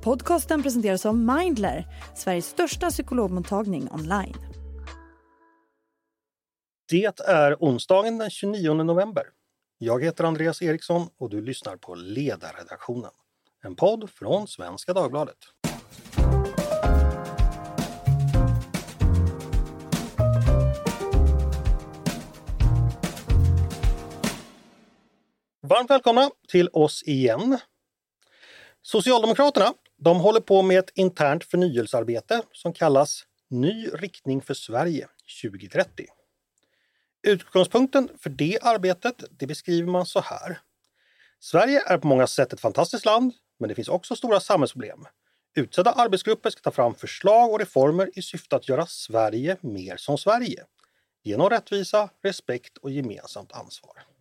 Podcasten presenteras av Mindler, Sveriges största psykologmottagning online. Det är onsdagen den 29 november. Jag heter Andreas Eriksson och du lyssnar på Ledarredaktionen. En podd från Svenska Dagbladet. Varmt välkomna till oss igen. Socialdemokraterna de håller på med ett internt förnyelsearbete som kallas Ny riktning för Sverige 2030. Utgångspunkten för det arbetet det beskriver man så här. Sverige är på många sätt ett fantastiskt land, men det finns också stora samhällsproblem. Utsedda arbetsgrupper ska ta fram förslag och reformer i syfte att göra Sverige mer som Sverige. Genom rättvisa, respekt och gemensamt ansvar.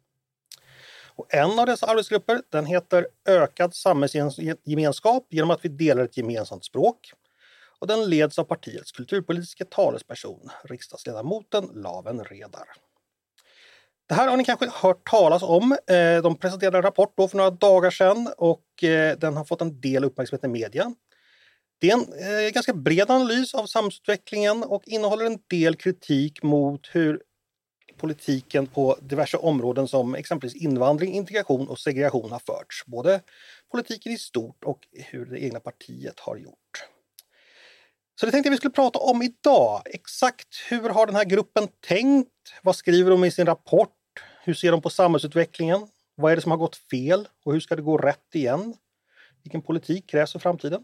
Och en av dessa arbetsgrupper den heter Ökad samhällsgemenskap genom att vi delar ett gemensamt språk. Och den leds av partiets kulturpolitiska talesperson, riksdagsledamoten Laven Redar. Det här har ni kanske hört talas om. Eh, de presenterade en rapport då för några dagar sedan och eh, den har fått en del uppmärksamhet i media. Det är en eh, ganska bred analys av samhällsutvecklingen och innehåller en del kritik mot hur politiken på diverse områden som exempelvis invandring, integration och segregation har förts. Både politiken i stort och hur det egna partiet har gjort. Så det tänkte jag vi skulle prata om idag. Exakt hur har den här gruppen tänkt? Vad skriver de i sin rapport? Hur ser de på samhällsutvecklingen? Vad är det som har gått fel och hur ska det gå rätt igen? Vilken politik krävs för framtiden?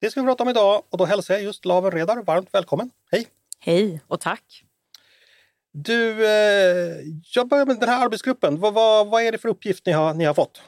Det ska vi prata om idag och då hälsar jag just Laven Redar varmt välkommen. Hej! Hej och tack! Du, eh, jag börjar med den här arbetsgruppen. Vad, vad, vad är det för uppgift ni har, ni har fått?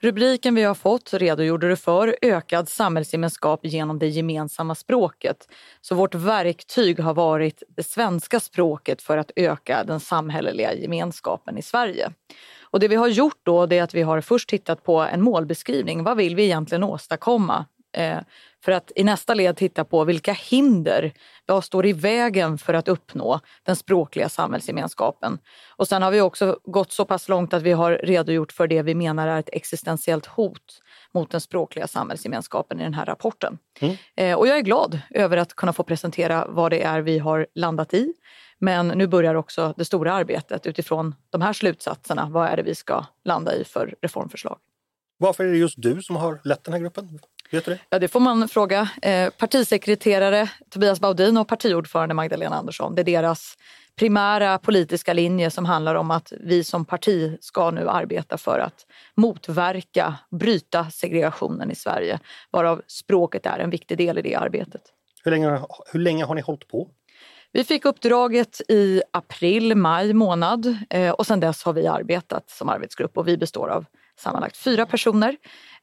Rubriken vi har fått redogjorde du för ökad samhällsgemenskap genom det gemensamma språket. Så vårt verktyg har varit det svenska språket för att öka den samhälleliga gemenskapen i Sverige. Och det vi har gjort då är att vi har först tittat på en målbeskrivning. Vad vill vi egentligen åstadkomma? Eh, för att i nästa led titta på vilka hinder, vad står i vägen för att uppnå den språkliga samhällsgemenskapen. Och sen har vi också gått så pass långt att vi har redogjort för det vi menar är ett existentiellt hot mot den språkliga samhällsgemenskapen i den här rapporten. Mm. Eh, och jag är glad över att kunna få presentera vad det är vi har landat i. Men nu börjar också det stora arbetet utifrån de här slutsatserna. Vad är det vi ska landa i för reformförslag? Varför är det just du som har lett den här gruppen? Du det? Ja, det får man fråga eh, partisekreterare Tobias Baudin och partiordförande Magdalena Andersson. Det är deras primära politiska linje som handlar om att vi som parti ska nu arbeta för att motverka, bryta segregationen i Sverige. Varav språket är en viktig del i det arbetet. Hur länge, hur länge har ni hållit på? Vi fick uppdraget i april, maj månad eh, och sedan dess har vi arbetat som arbetsgrupp och vi består av sammanlagt fyra personer.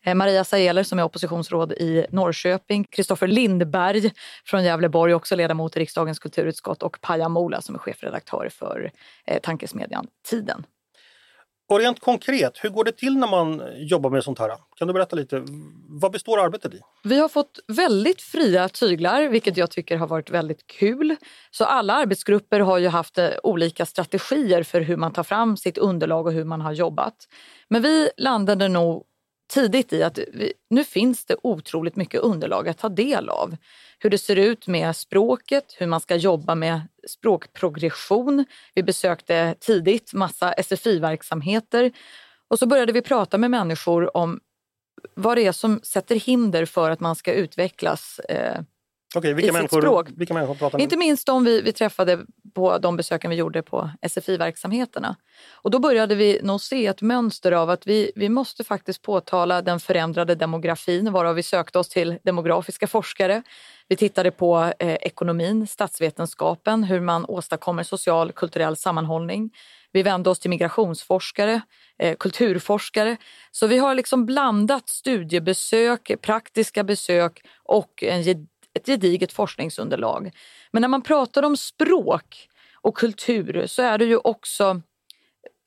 Eh, Maria Saeler som är oppositionsråd i Norrköping, Kristoffer Lindberg från Gävleborg, också ledamot i riksdagens kulturutskott och Paja Mola som är chefredaktör för eh, tankesmedjan Tiden. Och rent konkret, hur går det till när man jobbar med sånt här? Kan du berätta lite? Vad består arbetet i? Vi har fått väldigt fria tyglar, vilket jag tycker har varit väldigt kul. Så alla arbetsgrupper har ju haft eh, olika strategier för hur man tar fram sitt underlag och hur man har jobbat. Men vi landade nog tidigt i att vi, nu finns det otroligt mycket underlag att ta del av. Hur det ser ut med språket, hur man ska jobba med språkprogression. Vi besökte tidigt massa SFI-verksamheter och så började vi prata med människor om vad det är som sätter hinder för att man ska utvecklas eh, Okej, vilka, människor, språk. vilka människor pratar Inte minst de vi, vi träffade på de besöken vi gjorde på SFI-verksamheterna. Och då började vi nog se ett mönster av att vi, vi måste faktiskt påtala den förändrade demografin varav vi sökte oss till demografiska forskare. Vi tittade på eh, ekonomin, statsvetenskapen, hur man åstadkommer social kulturell sammanhållning. Vi vände oss till migrationsforskare, eh, kulturforskare. Så vi har liksom blandat studiebesök, praktiska besök och en ett gediget forskningsunderlag. Men när man pratar om språk och kultur så är det ju också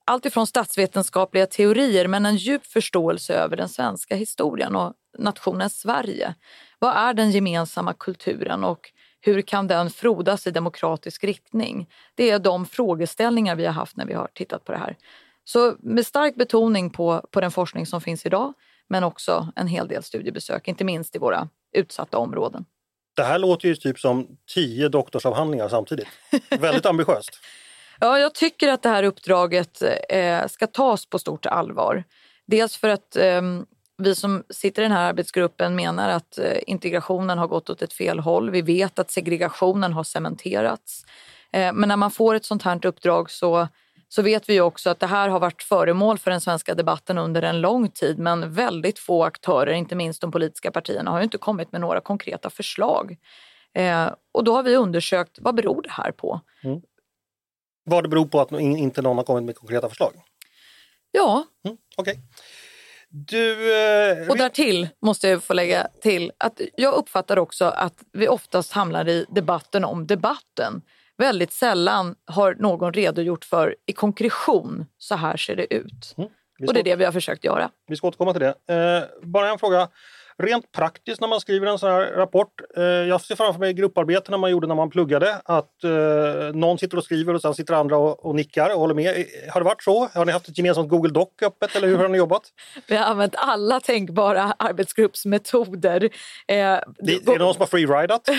alltifrån statsvetenskapliga teorier men en djup förståelse över den svenska historien och nationen Sverige. Vad är den gemensamma kulturen och hur kan den frodas i demokratisk riktning? Det är de frågeställningar vi har haft när vi har tittat på det här. Så med stark betoning på, på den forskning som finns idag men också en hel del studiebesök, inte minst i våra utsatta områden. Det här låter ju typ som tio doktorsavhandlingar samtidigt. Väldigt ambitiöst. Ja, jag tycker att det här uppdraget eh, ska tas på stort allvar. Dels för att eh, vi som sitter i den här arbetsgruppen menar att eh, integrationen har gått åt ett fel håll. Vi vet att segregationen har cementerats. Eh, men när man får ett sånt här uppdrag så, så vet vi också att det här har varit föremål för den svenska debatten under en lång tid men väldigt få aktörer, inte minst de politiska partierna, har inte kommit med några konkreta förslag. Eh, och då har vi undersökt vad beror det här på? Mm. Vad det beror på att inte någon har kommit med konkreta förslag? Ja. Mm, Okej. Okay. Du, eh, och därtill måste jag få lägga till att jag uppfattar också att vi oftast hamnar i debatten om debatten. Väldigt sällan har någon redogjort för i konkretion, så här ser det ut. Mm, och det är det vi har försökt göra. Vi ska återkomma till det. Eh, bara en fråga rent praktiskt när man skriver en sån här rapport. Eh, jag ser framför mig grupparbeten man gjorde när man pluggade. Att eh, någon sitter och skriver och sen sitter andra och, och nickar och håller med. Har det varit så? Har ni haft ett gemensamt Google Doc öppet eller hur har ni jobbat? Vi har använt alla tänkbara arbetsgruppsmetoder. Eh, det, är det någon som har freeridat?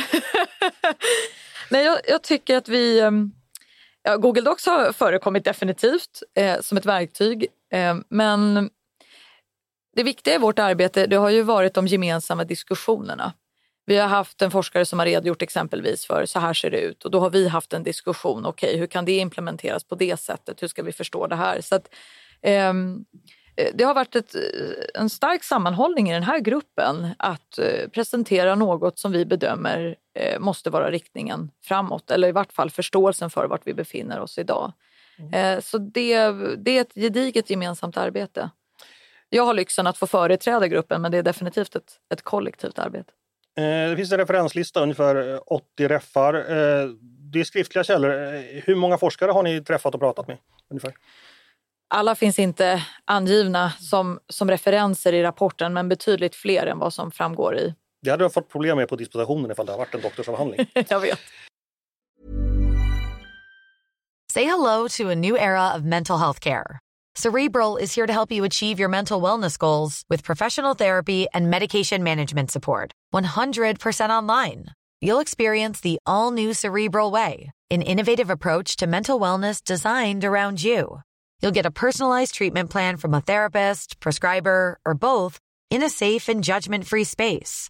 Nej, jag, jag, tycker att vi... Ehm, ja, Google Docs har förekommit definitivt eh, som ett verktyg. Eh, men det viktiga i vårt arbete det har ju varit de gemensamma diskussionerna. Vi har haft en forskare som har redogjort exempelvis för så här ser det ut och då har vi haft en diskussion. Okej, okay, hur kan det implementeras på det sättet? Hur ska vi förstå det här? Så att, ehm, eh, det har varit ett, eh, en stark sammanhållning i den här gruppen att eh, presentera något som vi bedömer måste vara riktningen framåt eller i vart fall förståelsen för vart vi befinner oss idag. Mm. Eh, så det, det är ett gediget gemensamt arbete. Jag har lyxen att få företräda gruppen men det är definitivt ett, ett kollektivt arbete. Eh, det finns en referenslista, ungefär 80 reffar. Eh, det är skriftliga källor. Eh, hur många forskare har ni träffat och pratat med? Ungefär? Alla finns inte angivna som, som referenser i rapporten men betydligt fler än vad som framgår i... Det hade jag fått problem med på dispositionen ifall det har varit en doktorsavhandling. jag vet. Say hello to a new era of mental health care. Cerebral is here to help you achieve your mental wellness goals with professional therapy and medication management support. 100% online. You'll experience the all new Cerebral Way, an innovative approach to mental wellness designed around you. You'll get a personalized treatment plan from a therapist, prescriber, or both in a safe and judgment free space.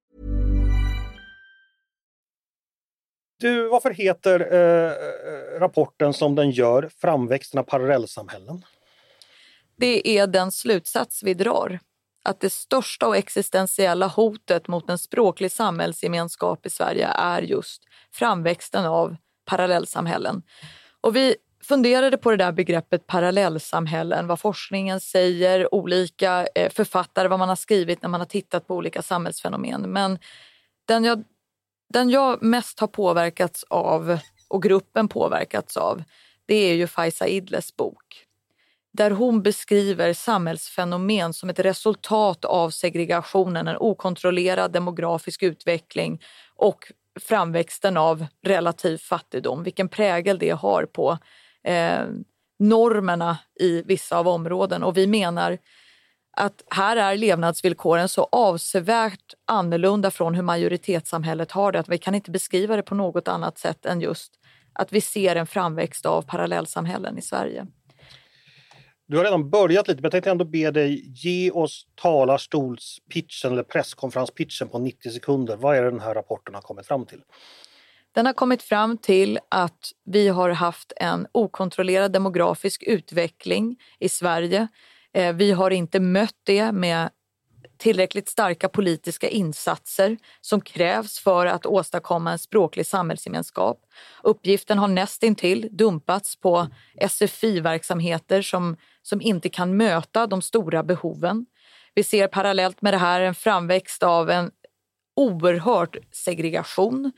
Du, varför heter eh, eh, rapporten som den gör Framväxten av parallellsamhällen? Det är den slutsats vi drar. Att det största och existentiella hotet mot en språklig samhällsgemenskap i Sverige är just framväxten av parallellsamhällen. Och vi funderade på det där begreppet parallellsamhällen, vad forskningen säger, olika eh, författare, vad man har skrivit när man har tittat på olika samhällsfenomen. Men den jag den jag mest har påverkats av och gruppen påverkats av det är ju Faiza Idles bok där hon beskriver samhällsfenomen som ett resultat av segregationen, en okontrollerad demografisk utveckling och framväxten av relativ fattigdom, vilken prägel det har på eh, normerna i vissa av områden. Och vi menar att här är levnadsvillkoren så avsevärt annorlunda från hur majoritetssamhället har det att vi kan inte beskriva det på något annat sätt än just att vi ser en framväxt av parallellsamhällen i Sverige. Du har redan börjat lite, men jag tänkte ändå be dig ge oss talarstolspitchen eller presskonferenspitchen på 90 sekunder. Vad är det den här rapporten har kommit fram till? Den har kommit fram till att vi har haft en okontrollerad demografisk utveckling i Sverige Eh, vi har inte mött det med tillräckligt starka politiska insatser som krävs för att åstadkomma en språklig samhällsgemenskap. Uppgiften har nästintill dumpats på SFI-verksamheter som, som inte kan möta de stora behoven. Vi ser parallellt med det här en framväxt av en oerhörd segregation.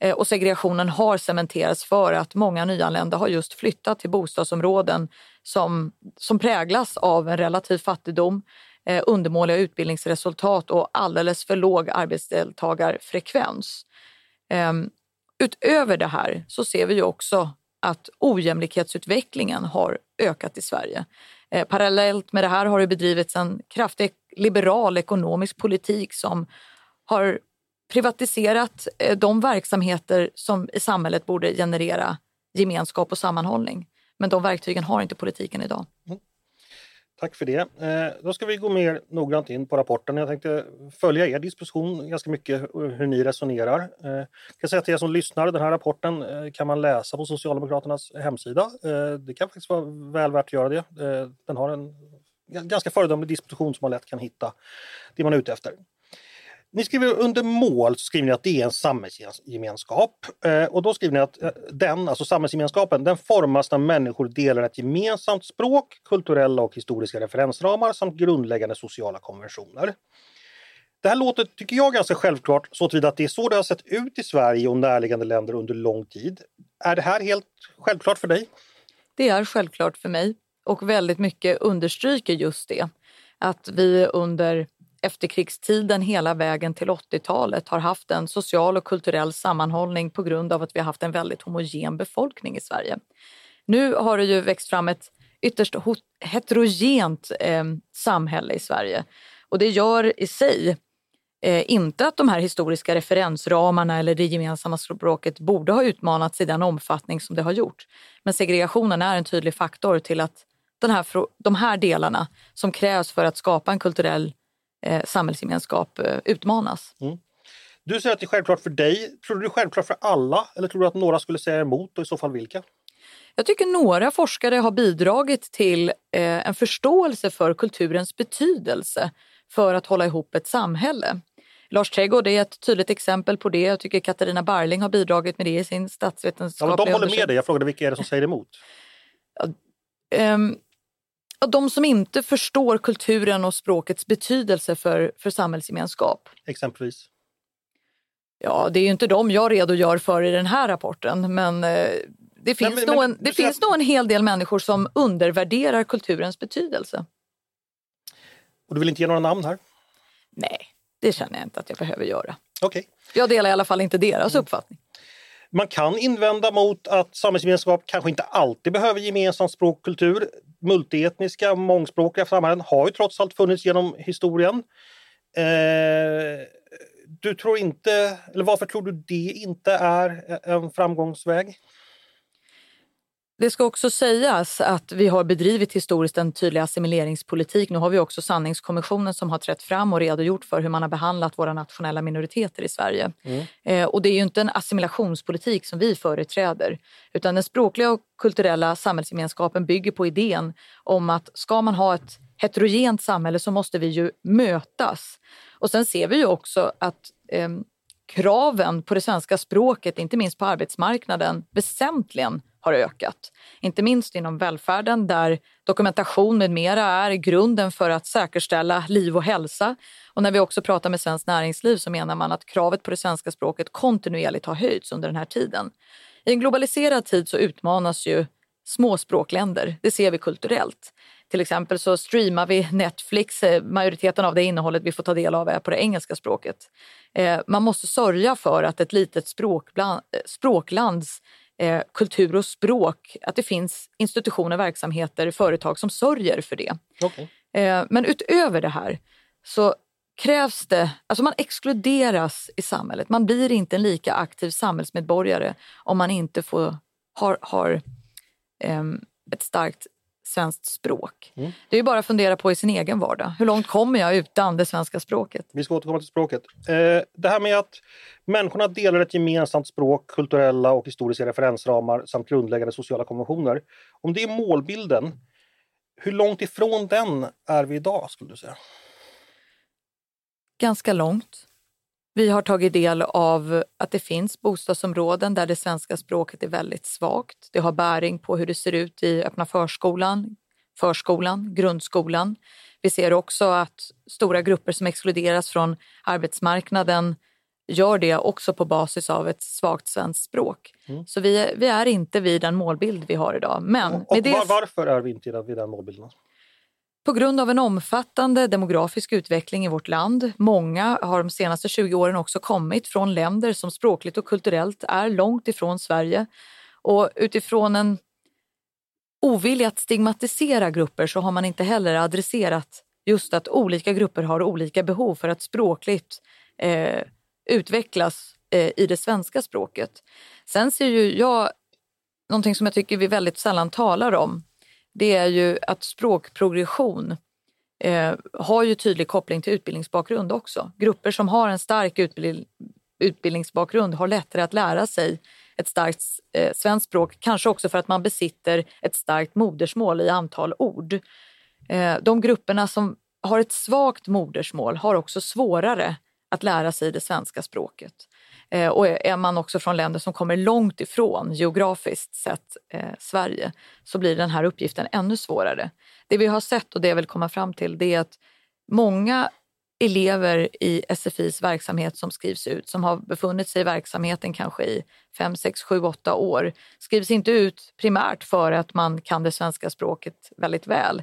Eh, och segregationen har cementerats för att många nyanlända har just flyttat till bostadsområden som, som präglas av en relativ fattigdom, eh, undermåliga utbildningsresultat och alldeles för låg arbetsdeltagarfrekvens. Eh, utöver det här så ser vi ju också att ojämlikhetsutvecklingen har ökat i Sverige. Eh, parallellt med det här har det bedrivits en kraftig liberal ekonomisk politik som har privatiserat eh, de verksamheter som i samhället borde generera gemenskap och sammanhållning. Men de verktygen har inte politiken idag. Mm. Tack för det. Eh, då ska vi gå mer noggrant in på rapporten. Jag tänkte följa er diskussion ganska mycket hur ni resonerar. Eh, jag kan säga till er som lyssnar, den här rapporten eh, kan man läsa på Socialdemokraternas hemsida. Det kan faktiskt vara väl värt att göra det. Den har en ganska föredömlig disposition som man lätt kan hitta det man är ute efter. Ni skriver under mål så skriver ni att det är en samhällsgemenskap. Eh, och då skriver ni att eh, den, alltså samhällsgemenskapen, den formas när människor delar ett gemensamt språk, kulturella och historiska referensramar samt grundläggande sociala konventioner. Det här låter, tycker jag, ganska självklart så tillvida att det är så det har sett ut i Sverige och närliggande länder under lång tid. Är det här helt självklart för dig? Det är självklart för mig och väldigt mycket understryker just det. Att vi under efterkrigstiden hela vägen till 80-talet har haft en social och kulturell sammanhållning på grund av att vi har haft en väldigt homogen befolkning i Sverige. Nu har det ju växt fram ett ytterst heterogent eh, samhälle i Sverige och det gör i sig eh, inte att de här historiska referensramarna eller det gemensamma språket borde ha utmanats i den omfattning som det har gjort. Men segregationen är en tydlig faktor till att den här, de här delarna som krävs för att skapa en kulturell eh, samhällsgemenskap eh, utmanas. Mm. Du säger att det är självklart för dig. Tror du det är självklart för alla eller tror du att några skulle säga emot och i så fall vilka? Jag tycker några forskare har bidragit till eh, en förståelse för kulturens betydelse för att hålla ihop ett samhälle. Lars Trädgård är ett tydligt exempel på det. Jag tycker Katarina Barling har bidragit med det i sin statsvetenskapliga ja, De håller med dig. Jag frågade vilka är det som säger emot? Ja, um, de som inte förstår kulturen och språkets betydelse för, för samhällsgemenskap. Exempelvis? Ja, det är ju inte de jag redogör för i den här rapporten men eh, det, finns, men, nog, en, det finns nog en hel del människor som undervärderar kulturens betydelse. Och du vill inte ge några namn här? Nej, det känner jag inte att jag behöver göra. Okay. Jag delar i alla fall inte deras mm. uppfattning. Man kan invända mot att samhällsgemenskap kanske inte alltid behöver gemensam språk och kultur. Multietniska, mångspråkiga samhällen har ju trots allt funnits genom historien. Eh, du tror inte, eller varför tror du det inte är en framgångsväg? Det ska också sägas att vi har bedrivit historiskt en tydlig assimileringspolitik. Nu har vi också sanningskommissionen som har trätt fram och redogjort för hur man har behandlat våra nationella minoriteter i Sverige. Mm. Eh, och det är ju inte en assimilationspolitik som vi företräder utan den språkliga och kulturella samhällsgemenskapen bygger på idén om att ska man ha ett heterogent samhälle så måste vi ju mötas. Och sen ser vi ju också att eh, kraven på det svenska språket, inte minst på arbetsmarknaden, väsentligen har ökat. Inte minst inom välfärden där dokumentation med mera är grunden för att säkerställa liv och hälsa. Och när vi också pratar med Svenskt Näringsliv så menar man att kravet på det svenska språket kontinuerligt har höjts under den här tiden. I en globaliserad tid så utmanas ju små språkländer. Det ser vi kulturellt. Till exempel så streamar vi Netflix. Eh, majoriteten av det innehållet vi får ta del av är på det engelska språket. Eh, man måste sörja för att ett litet språkland, eh, språklands eh, kultur och språk, att det finns institutioner, verksamheter, företag som sörjer för det. Okay. Eh, men utöver det här så krävs det, alltså man exkluderas i samhället. Man blir inte en lika aktiv samhällsmedborgare om man inte får, har, har eh, ett starkt svenskt språk. Mm. Det är ju bara att fundera på i sin egen vardag. Hur långt kommer jag utan det svenska språket? Vi ska återkomma till språket. Eh, det här med att människorna delar ett gemensamt språk, kulturella och historiska referensramar samt grundläggande sociala konventioner. Om det är målbilden, hur långt ifrån den är vi idag skulle du säga? Ganska långt. Vi har tagit del av att det finns bostadsområden där det svenska språket är väldigt svagt. Det har bäring på hur det ser ut i öppna förskolan, förskolan, grundskolan. Vi ser också att stora grupper som exkluderas från arbetsmarknaden gör det också på basis av ett svagt svenskt språk. Mm. Så vi, vi, är inte vid den målbild vi har idag. Men och, och det... varför är vi inte vid den målbilden? På grund av en omfattande demografisk utveckling i vårt land. Många har de senaste 20 åren också kommit från länder som språkligt och kulturellt är långt ifrån Sverige. Och utifrån en ovilja att stigmatisera grupper så har man inte heller adresserat just att olika grupper har olika behov för att språkligt eh, utvecklas eh, i det svenska språket. Sen ser ju jag någonting som jag tycker vi väldigt sällan talar om. Det är ju att språkprogression eh, har ju tydlig koppling till utbildningsbakgrund också. Grupper som har en stark utbild utbildningsbakgrund har lättare att lära sig ett starkt eh, svenskt språk, kanske också för att man besitter ett starkt modersmål i antal ord. Eh, de grupperna som har ett svagt modersmål har också svårare att lära sig det svenska språket. Eh, och är man också från länder som kommer långt ifrån geografiskt sett eh, Sverige så blir den här uppgiften ännu svårare. Det vi har sett och det jag vill komma fram till det är att många elever i SFIs verksamhet som skrivs ut, som har befunnit sig i verksamheten kanske i 5, 6, 7, 8 år, skrivs inte ut primärt för att man kan det svenska språket väldigt väl,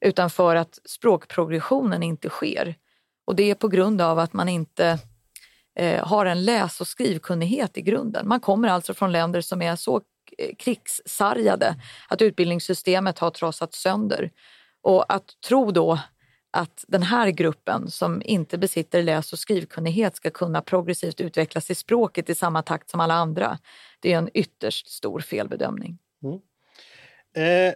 utan för att språkprogressionen inte sker. Och det är på grund av att man inte eh, har en läs och skrivkunnighet i grunden. Man kommer alltså från länder som är så eh, krigssargade att utbildningssystemet har trasat sönder. Och att tro då att den här gruppen som inte besitter läs och skrivkunnighet ska kunna progressivt utvecklas i språket i samma takt som alla andra, det är en ytterst stor felbedömning. Mm. Eh,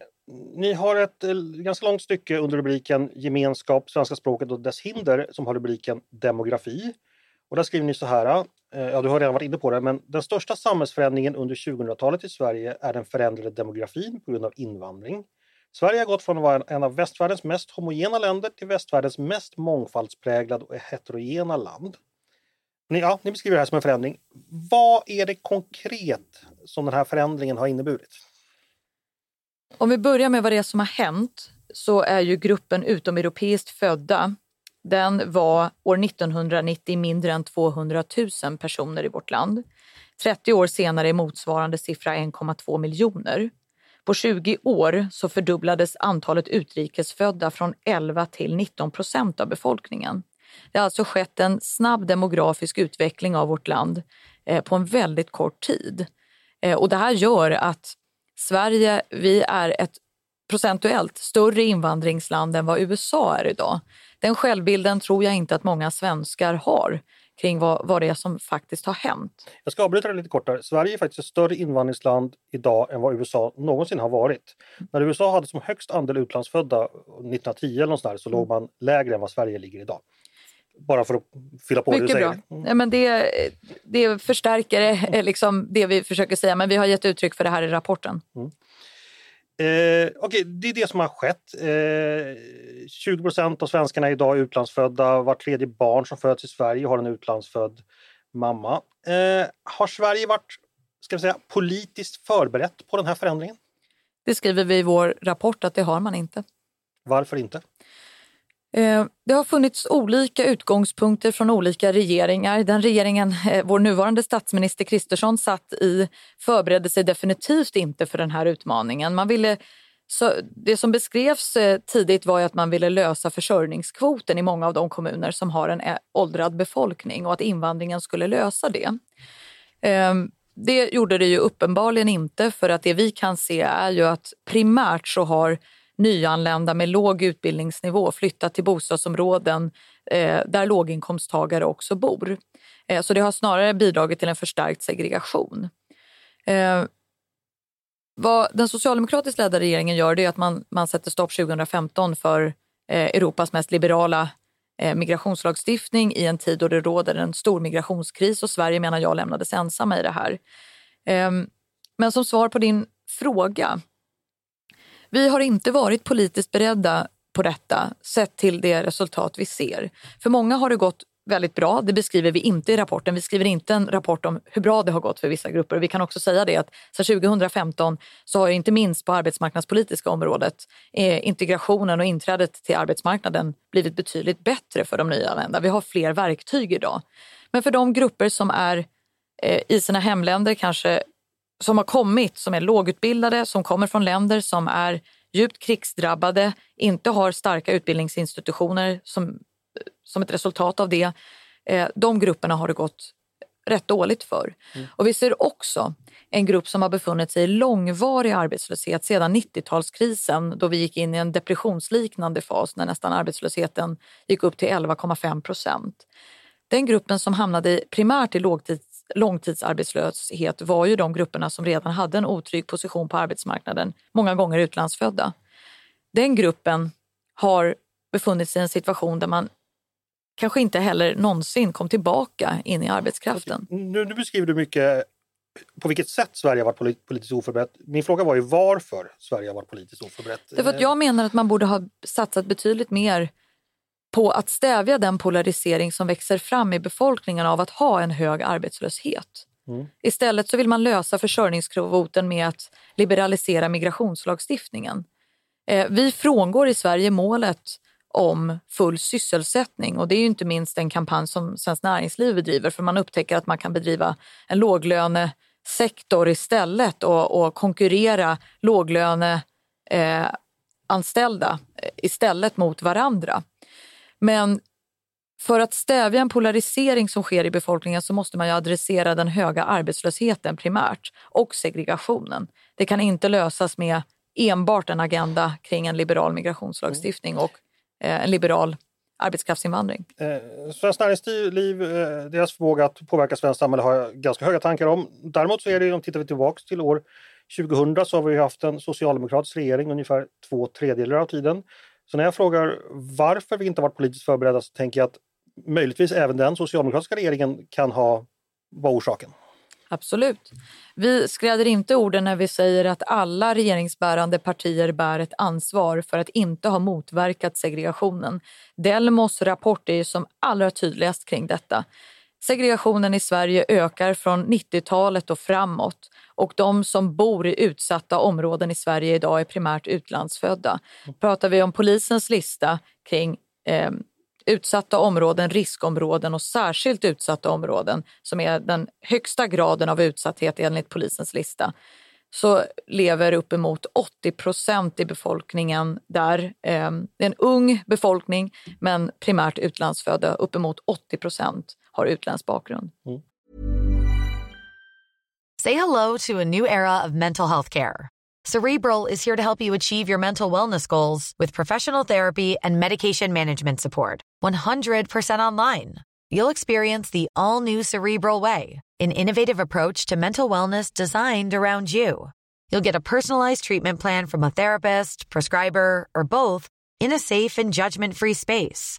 ni har ett eh, ganska långt stycke under rubriken Gemenskap, svenska språket och dess hinder som har rubriken Demografi. Och där skriver ni så här, eh, ja du har redan varit inne på det, men den största samhällsförändringen under 2000-talet i Sverige är den förändrade demografin på grund av invandring. Sverige har gått från att vara en av västvärldens mest homogena länder till västvärldens mest mångfaldspräglade och heterogena land. Ni, ja, ni beskriver det här som en förändring. Vad är det konkret som den här förändringen har inneburit? Om vi börjar med vad det är som har hänt så är ju gruppen utomeuropeiskt födda den var år 1990 mindre än 200 000 personer i vårt land. 30 år senare är motsvarande siffra 1,2 miljoner. På 20 år så fördubblades antalet utrikesfödda från 11 till 19 procent av befolkningen. Det har alltså skett en snabb demografisk utveckling av vårt land eh, på en väldigt kort tid. Eh, och det här gör att Sverige, vi är ett procentuellt större invandringsland än vad USA är idag. Den självbilden tror jag inte att många svenskar har kring vad, vad det är som faktiskt har hänt. Jag ska avbryta det lite kortare. Sverige är faktiskt ett större invandringsland idag än vad USA någonsin har varit. När USA hade som högst andel utlandsfödda 1910 eller något där, så mm. låg man lägre än vad Sverige ligger idag. Bara för att fylla på Mycket det du säger. Bra. Ja, men det, det förstärker liksom det vi försöker säga, men vi har gett uttryck för det här i rapporten. Mm. Eh, okay, det är det som har skett. Eh, 20 procent av svenskarna idag är utlandsfödda. Var tredje barn som föds i Sverige har en utlandsfödd mamma. Eh, har Sverige varit ska vi säga, politiskt förberett på den här förändringen? Det skriver vi i vår rapport att det har man inte. Varför inte? Eh, det har funnits olika utgångspunkter från olika regeringar. Den regeringen eh, vår nuvarande statsminister Kristersson satt i förberedde sig definitivt inte för den här utmaningen. Man ville, så det som beskrevs eh, tidigt var att man ville lösa försörjningskvoten i många av de kommuner som har en åldrad befolkning och att invandringen skulle lösa det. Ehm, det gjorde det ju uppenbarligen inte för att det vi kan se är ju att primärt så har nyanlända med låg utbildningsnivå flyttat till bostadsområden eh, där låginkomsttagare också bor. Eh, så det har snarare bidragit till en förstärkt segregation. Eh, vad den socialdemokratiskt ledda regeringen gör det är att man, man sätter stopp 2015 för eh, Europas mest liberala eh, migrationslagstiftning i en tid då det råder en stor migrationskris och Sverige menar jag lämnades ensamma i det här. Eh, men som svar på din fråga vi har inte varit politiskt beredda på detta sett till det resultat vi ser. För många har det gått väldigt bra. Det beskriver vi inte i rapporten. Vi skriver inte en rapport om hur bra det har gått för vissa grupper. Och vi kan också säga det att sedan 2015 så har inte minst på arbetsmarknadspolitiska området eh, integrationen och inträdet till arbetsmarknaden blivit betydligt bättre för de nyanlända. Vi har fler verktyg idag. Men för de grupper som är eh, i sina hemländer kanske som har kommit, som är lågutbildade, som kommer från länder som är djupt krigsdrabbade, inte har starka utbildningsinstitutioner som, som ett resultat av det. Eh, de grupperna har det gått rätt dåligt för. Mm. Och vi ser också en grupp som har befunnit sig i långvarig arbetslöshet sedan 90-talskrisen då vi gick in i en depressionsliknande fas när nästan arbetslösheten gick upp till 11,5 procent. Den gruppen som hamnade primärt i långtidsarbetslöshet var ju de grupperna som redan hade en otrygg position på arbetsmarknaden, många gånger utlandsfödda. Den gruppen har befunnit sig i en situation där man kanske inte heller någonsin kom tillbaka in i arbetskraften. Nu, nu beskriver du mycket på vilket sätt Sverige har varit politiskt oförberett. Min fråga var ju varför Sverige har varit politiskt oförberett. Därför att jag menar att man borde ha satsat betydligt mer på att stävja den polarisering som växer fram i befolkningen av att ha en hög arbetslöshet. Mm. Istället så vill man lösa försörjningskvoten med att liberalisera migrationslagstiftningen. Eh, vi frångår i Sverige målet om full sysselsättning och det är inte minst en kampanj som Svenskt Näringsliv bedriver för man upptäcker att man kan bedriva en låglönesektor istället och, och konkurrera låglöneanställda eh, istället mot varandra. Men för att stävja en polarisering som sker i befolkningen så måste man ju adressera den höga arbetslösheten primärt och segregationen. Det kan inte lösas med enbart en agenda kring en liberal migrationslagstiftning och eh, en liberal arbetskraftsinvandring. Eh, Svenskt Näringsliv, eh, deras förmåga att påverka svenskt samhälle har jag ganska höga tankar om. Däremot så är det, om tittar vi tillbaks till år 2000 så har vi haft en socialdemokratisk regering ungefär två tredjedelar av tiden. Så när jag frågar varför vi inte varit politiskt förberedda så tänker jag att möjligtvis även den socialdemokratiska regeringen kan ha vara orsaken. Absolut. Vi skräder inte orden när vi säger att alla regeringsbärande partier bär ett ansvar för att inte ha motverkat segregationen. Delmos rapport är som allra tydligast kring detta. Segregationen i Sverige ökar från 90-talet och framåt och de som bor i utsatta områden i Sverige idag är primärt utlandsfödda. Pratar vi om polisens lista kring eh, utsatta områden, riskområden och särskilt utsatta områden som är den högsta graden av utsatthet enligt polisens lista så lever uppemot 80 procent i befolkningen där. Eh, det är en ung befolkning men primärt utlandsfödda. Uppemot 80 procent har utländsk bakgrund. Mm. Say hello to a new era of mental health care. Cerebral is here to help you achieve your mental wellness goals with professional therapy and medication management support. 100% online. You'll experience the all new Cerebral Way, an innovative approach to mental wellness designed around you. You'll get a personalized treatment plan from a therapist, prescriber, or both in a safe and judgment free space.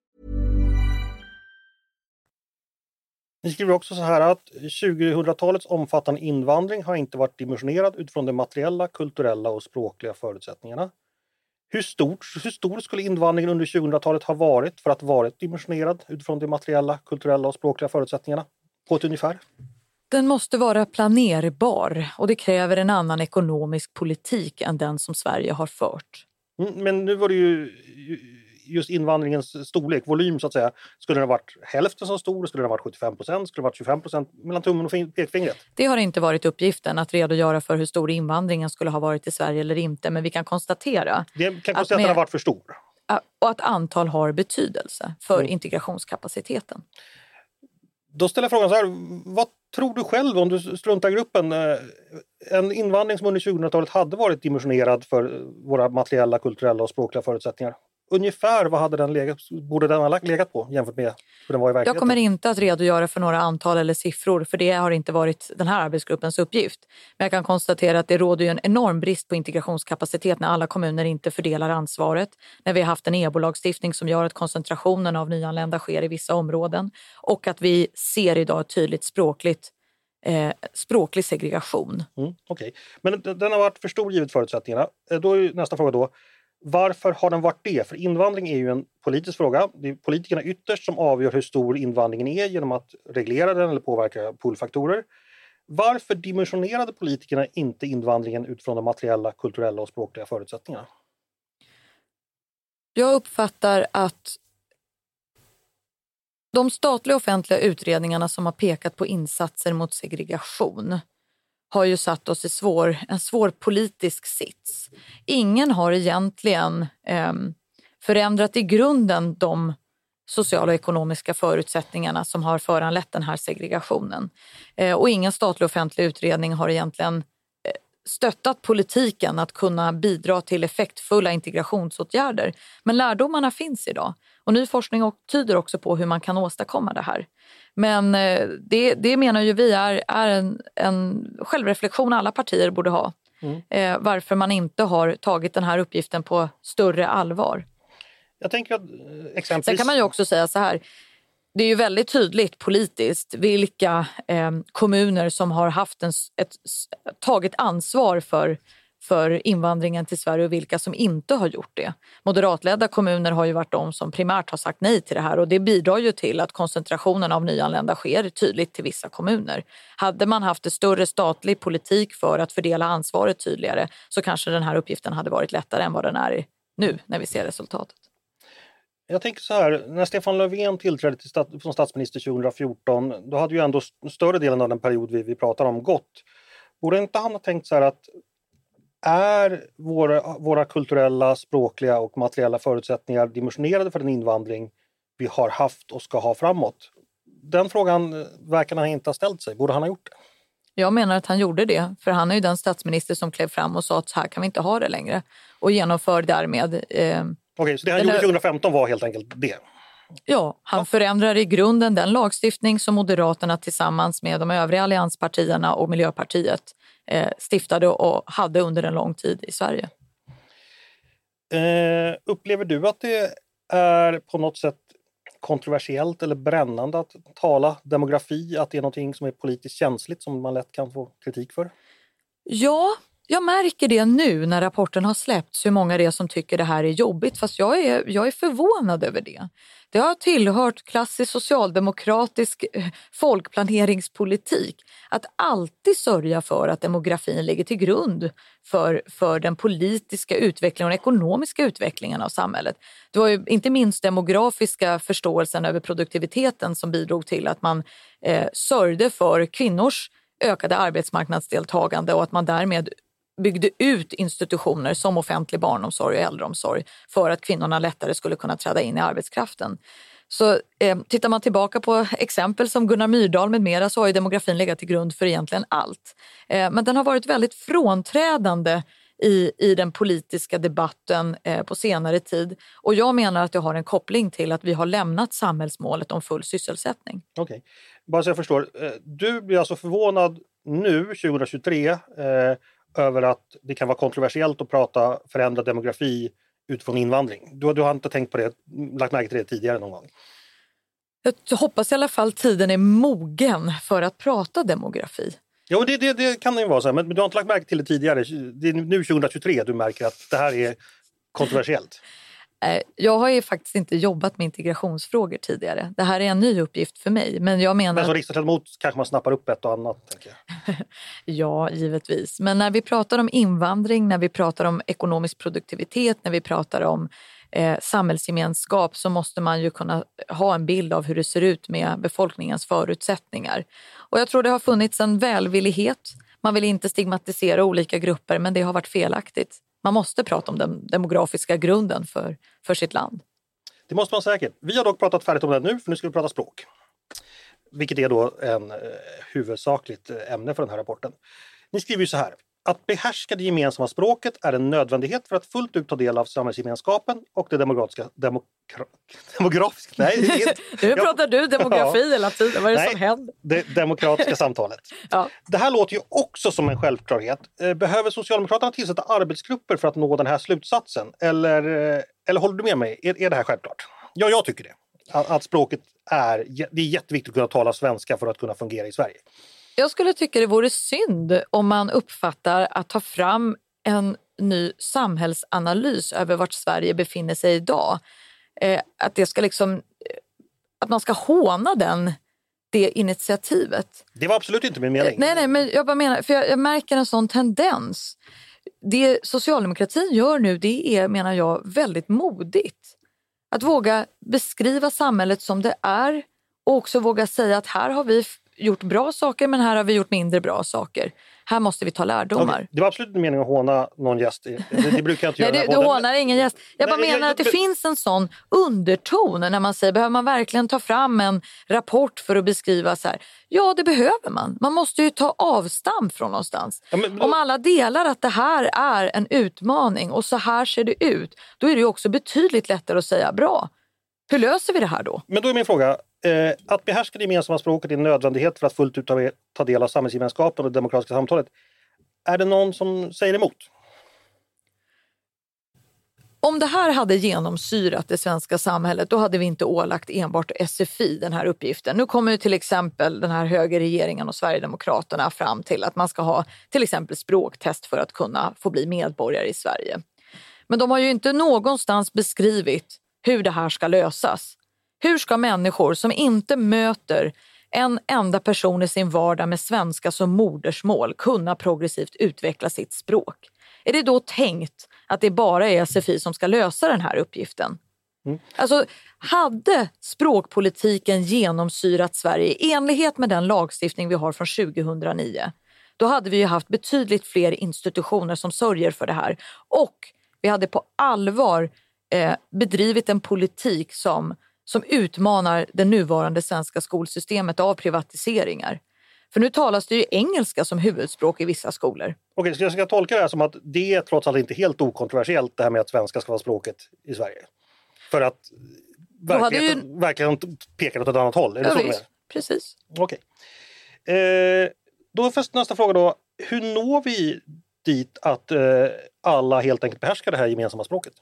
Ni skriver också så här att 2000-talets omfattande invandring har inte varit dimensionerad utifrån de materiella, kulturella och språkliga förutsättningarna. Hur, stort, hur stor skulle invandringen under 2000-talet ha varit för att varit dimensionerad utifrån de materiella, kulturella och språkliga förutsättningarna? På ett ungefär? Den måste vara planerbar och det kräver en annan ekonomisk politik än den som Sverige har fört. Mm, men nu var det ju just invandringens storlek, volym så att säga. Skulle den ha varit hälften så stor? Skulle den ha varit 75 procent? Skulle den ha varit 25 procent? Mellan tummen och pekfingret? Det har inte varit uppgiften att redogöra för hur stor invandringen skulle ha varit i Sverige eller inte. Men vi kan konstatera... Vi kan konstatera att, med, att den har varit för stor? Och att antal har betydelse för mm. integrationskapaciteten. Då ställer jag frågan så här, vad tror du själv om du struntar gruppen? Eh, en invandring som under 2000-talet hade varit dimensionerad för våra materiella, kulturella och språkliga förutsättningar. Ungefär vad hade den legat, borde den ha legat på jämfört med hur den var i verkligheten? Jag kommer inte att redogöra för några antal eller siffror för det har inte varit den här arbetsgruppens uppgift. Men jag kan konstatera att det råder en enorm brist på integrationskapacitet när alla kommuner inte fördelar ansvaret. När vi har haft en EBO-lagstiftning som gör att koncentrationen av nyanlända sker i vissa områden och att vi ser idag ett tydligt språkligt eh, språklig segregation. Mm, okay. Men den har varit för stor givet förutsättningarna. Eh, då är nästa fråga då. Varför har den varit det? För invandring är ju en politisk fråga. Det är politikerna ytterst som avgör hur stor invandringen är genom att reglera den eller påverka pullfaktorer. Varför dimensionerade politikerna inte invandringen utifrån de materiella, kulturella och språkliga förutsättningarna? Jag uppfattar att de statliga offentliga utredningarna som har pekat på insatser mot segregation har ju satt oss i svår, en svår politisk sits. Ingen har egentligen eh, förändrat i grunden de sociala och ekonomiska förutsättningarna som har föranlett den här segregationen. Eh, och ingen statlig offentlig utredning har egentligen stöttat politiken att kunna bidra till effektfulla integrationsåtgärder. Men lärdomarna finns idag. Och ny forskning tyder också på hur man kan åstadkomma det här. Men eh, det, det menar ju vi är, är en, en självreflektion alla partier borde ha. Mm. Eh, varför man inte har tagit den här uppgiften på större allvar. Jag tänker att eh, exempelvis... Sen kan man ju också säga så här. Det är ju väldigt tydligt politiskt vilka eh, kommuner som har haft en, ett, tagit ansvar för för invandringen till Sverige och vilka som inte har gjort det. Moderatledda kommuner har ju varit de som primärt har sagt nej till det här och det bidrar ju till att koncentrationen av nyanlända sker tydligt till vissa kommuner. Hade man haft en större statlig politik för att fördela ansvaret tydligare så kanske den här uppgiften hade varit lättare än vad den är nu när vi ser resultatet. Jag tänker så här, när Stefan Löfven tillträdde till stat som statsminister 2014, då hade ju ändå större delen av den period vi, vi pratar om gått. Borde inte han ha tänkt så här att är våra, våra kulturella, språkliga och materiella förutsättningar dimensionerade för den invandring vi har haft och ska ha framåt? Den frågan eh, verkar han inte ha ställt sig. Borde han ha gjort det? Jag menar att han gjorde det, för han är ju den statsminister som klev fram och sa att så här kan vi inte ha det längre och genomför därmed... Eh, Okej, så det han gjorde 2015 var helt enkelt det? Ja, han förändrar i grunden den lagstiftning som Moderaterna tillsammans med de övriga allianspartierna och Miljöpartiet eh, stiftade och hade under en lång tid i Sverige. Eh, upplever du att det är på något sätt kontroversiellt eller brännande att tala demografi, att det är något som är politiskt känsligt som man lätt kan få kritik för? Ja, jag märker det nu när rapporten har släppts hur många det är som tycker det här är jobbigt fast jag är, jag är förvånad över det. Det har tillhört klassisk socialdemokratisk eh, folkplaneringspolitik att alltid sörja för att demografin ligger till grund för, för den politiska utvecklingen och den ekonomiska utvecklingen av samhället. Det var ju inte minst demografiska förståelsen över produktiviteten som bidrog till att man eh, sörjde för kvinnors ökade arbetsmarknadsdeltagande och att man därmed byggde ut institutioner som offentlig barnomsorg och äldreomsorg för att kvinnorna lättare skulle kunna träda in i arbetskraften. Så eh, tittar man tillbaka på exempel som Gunnar Myrdal med mera så har ju demografin legat till grund för egentligen allt. Eh, men den har varit väldigt frånträdande i, i den politiska debatten eh, på senare tid. Och jag menar att det har en koppling till att vi har lämnat samhällsmålet om full sysselsättning. Okej, okay. bara så jag förstår. Eh, du blir alltså förvånad nu 2023 eh, över att det kan vara kontroversiellt att prata förändrad demografi utifrån invandring. Du, du har inte tänkt på det, lagt märke till det tidigare någon gång? Jag hoppas i alla fall tiden är mogen för att prata demografi. Jo, det, det, det kan det ju vara, så men, men, du har inte lagt märke till det tidigare. Det är nu 2023 du märker att det här är kontroversiellt. Eh, jag har ju faktiskt inte jobbat med integrationsfrågor tidigare. Det här är en ny uppgift för mig. Men, jag menar... men som riksdagsledamot kanske man snappar upp ett och annat? Ja, givetvis. Men när vi pratar om invandring, när vi pratar om ekonomisk produktivitet, när vi pratar om eh, samhällsgemenskap så måste man ju kunna ha en bild av hur det ser ut med befolkningens förutsättningar. Och jag tror det har funnits en välvillighet. Man vill inte stigmatisera olika grupper men det har varit felaktigt. Man måste prata om den demografiska grunden för, för sitt land. Det måste man säkert. Vi har dock pratat färdigt om det nu, för nu ska vi prata språk. Vilket är då en eh, huvudsakligt eh, ämne för den här rapporten. Ni skriver ju så här. Att behärska det gemensamma språket är en nödvändighet för att fullt ut ta del av samhällsgemenskapen och det demokratiska... Demokra, demografiska? Nej, nu pratar du demografi ja. hela tiden. Vad är det nej, som händer? Det demokratiska samtalet. ja. Det här låter ju också som en självklarhet. Eh, behöver Socialdemokraterna tillsätta arbetsgrupper för att nå den här slutsatsen? Eller, eh, eller håller du med mig? Är, är det här självklart? Ja, jag tycker det. Att, att språket är... Det är jätteviktigt att kunna tala svenska för att kunna fungera i Sverige. Jag skulle tycka det vore synd om man uppfattar att ta fram en ny samhällsanalys över vart Sverige befinner sig idag. Eh, att, det ska liksom, eh, att man ska håna den, det initiativet. Det var absolut inte min mening. Eh, nej, nej, men jag bara menar, för jag, jag märker en sån tendens. Det socialdemokratin gör nu det är, menar jag, väldigt modigt. Att våga beskriva samhället som det är och också våga säga att här har vi gjort bra saker men här har vi gjort mindre bra saker. Här måste vi ta lärdomar. Okay. Det var absolut inte meningen att håna någon gäst. Det, det brukar jag inte göra. Nej, du, du hånar ingen gäst. Jag bara Nej, menar jag, att det jag, finns en sån underton när man säger behöver man verkligen ta fram en rapport för att beskriva så här. Ja, det behöver man. Man måste ju ta avstamp från någonstans. Ja, men, Om alla delar att det här är en utmaning och så här ser det ut, då är det ju också betydligt lättare att säga bra. Hur löser vi det här då? Men då är min fråga, eh, att behärska det gemensamma språket är en nödvändighet för att fullt ut ta, ta del av samhällsgemenskapen och det demokratiska samtalet. Är det någon som säger emot? Om det här hade genomsyrat det svenska samhället då hade vi inte ålagt enbart SFI den här uppgiften. Nu kommer till exempel den här högerregeringen och Sverigedemokraterna fram till att man ska ha till exempel språktest för att kunna få bli medborgare i Sverige. Men de har ju inte någonstans beskrivit hur det här ska lösas. Hur ska människor som inte möter en enda person i sin vardag med svenska som modersmål kunna progressivt utveckla sitt språk? Är det då tänkt att det bara är SFI som ska lösa den här uppgiften? Mm. Alltså, hade språkpolitiken genomsyrat Sverige i enlighet med den lagstiftning vi har från 2009, då hade vi haft betydligt fler institutioner som sörjer för det här och vi hade på allvar eh, bedrivit en politik som, som utmanar det nuvarande svenska skolsystemet av privatiseringar. För nu talas det ju engelska som huvudspråk i vissa skolor. Okej, så jag ska tolka det här som att det är trots allt inte helt okontroversiellt det här med att svenska ska vara språket i Sverige? För att verkligheten, ju... verkligheten pekar åt ett annat håll? Är det ja, så visst, precis. Okej. Eh, då först nästa fråga då. Hur når vi dit att eh, alla helt enkelt behärskar det här gemensamma språket?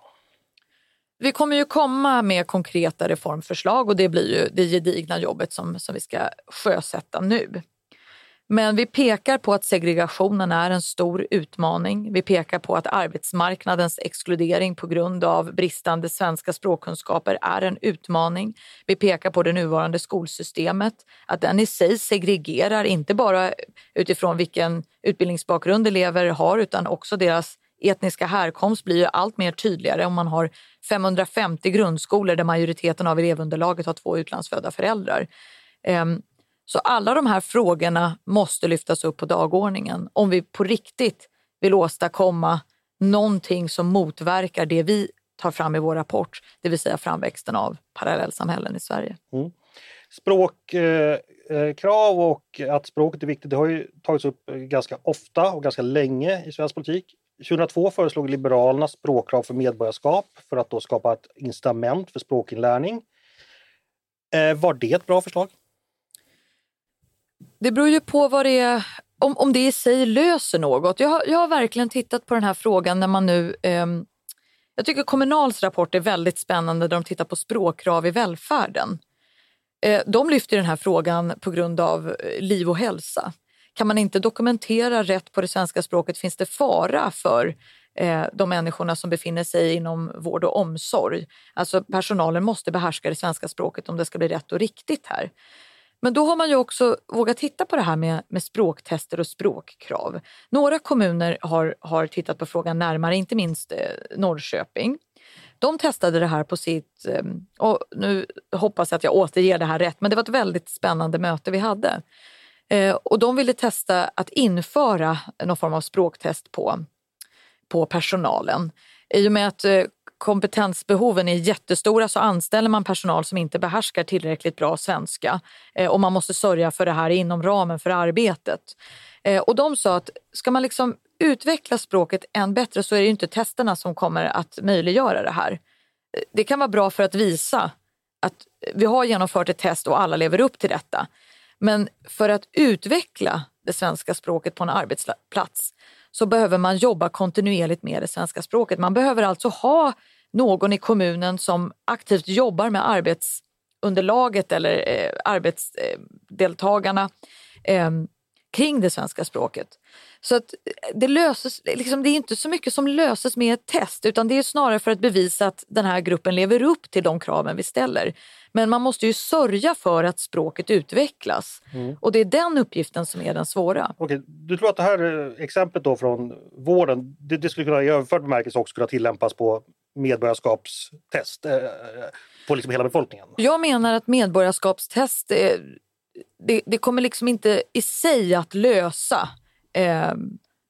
Vi kommer ju komma med konkreta reformförslag och det blir ju det gedigna jobbet som, som vi ska sjösätta nu. Men vi pekar på att segregationen är en stor utmaning. Vi pekar på att arbetsmarknadens exkludering på grund av bristande svenska språkkunskaper är en utmaning. Vi pekar på det nuvarande skolsystemet, att den i sig segregerar, inte bara utifrån vilken utbildningsbakgrund elever har utan också deras etniska härkomst blir ju allt mer tydligare om man har 550 grundskolor där majoriteten av elevunderlaget har två utlandsfödda föräldrar. Ehm, så alla de här frågorna måste lyftas upp på dagordningen om vi på riktigt vill åstadkomma någonting som motverkar det vi tar fram i vår rapport, det vill säga framväxten av parallellsamhällen i Sverige. Mm. Språkkrav eh, eh och att språket är viktigt, det har ju tagits upp ganska ofta och ganska länge i svensk politik. 2002 föreslog Liberalerna språkkrav för medborgarskap för att då skapa ett incitament för språkinlärning. Eh, var det ett bra förslag? Det beror ju på vad det är, om, om det i sig löser något. Jag har, jag har verkligen tittat på den här frågan när man nu eh, jag tycker Kommunals rapport är väldigt spännande där de tittar på språkkrav i välfärden. Eh, de lyfter den här frågan på grund av eh, liv och hälsa. Kan man inte dokumentera rätt på det svenska språket finns det fara för eh, de människorna som befinner sig inom vård och omsorg. Alltså personalen måste behärska det svenska språket om det ska bli rätt och riktigt här. Men då har man ju också vågat titta på det här med, med språktester och språkkrav. Några kommuner har, har tittat på frågan närmare, inte minst eh, Norrköping. De testade det här på sitt, eh, och nu hoppas jag att jag återger det här rätt, men det var ett väldigt spännande möte vi hade. Eh, och de ville testa att införa någon form av språktest på, på personalen. I och med att eh, kompetensbehoven är jättestora så anställer man personal som inte behärskar tillräckligt bra svenska eh, och man måste sörja för det här inom ramen för arbetet. Och de sa att ska man liksom utveckla språket än bättre så är det inte testerna som kommer att möjliggöra det här. Det kan vara bra för att visa att vi har genomfört ett test och alla lever upp till detta. Men för att utveckla det svenska språket på en arbetsplats så behöver man jobba kontinuerligt med det svenska språket. Man behöver alltså ha någon i kommunen som aktivt jobbar med arbetsunderlaget eller eh, arbetsdeltagarna eh, kring det svenska språket. Så att det, löses, liksom, det är inte så mycket som löses med ett test utan det är snarare för att bevisa att den här gruppen lever upp till de kraven vi ställer. Men man måste ju sörja för att språket utvecklas mm. och det är den uppgiften som är den svåra. Okej, du tror att det här eh, exemplet då från vården, det, det skulle kunna i överförd bemärkelse också kunna tillämpas på medborgarskapstest eh, på liksom hela befolkningen? Jag menar att medborgarskapstest eh, det, det, kommer liksom inte i sig att lösa eh,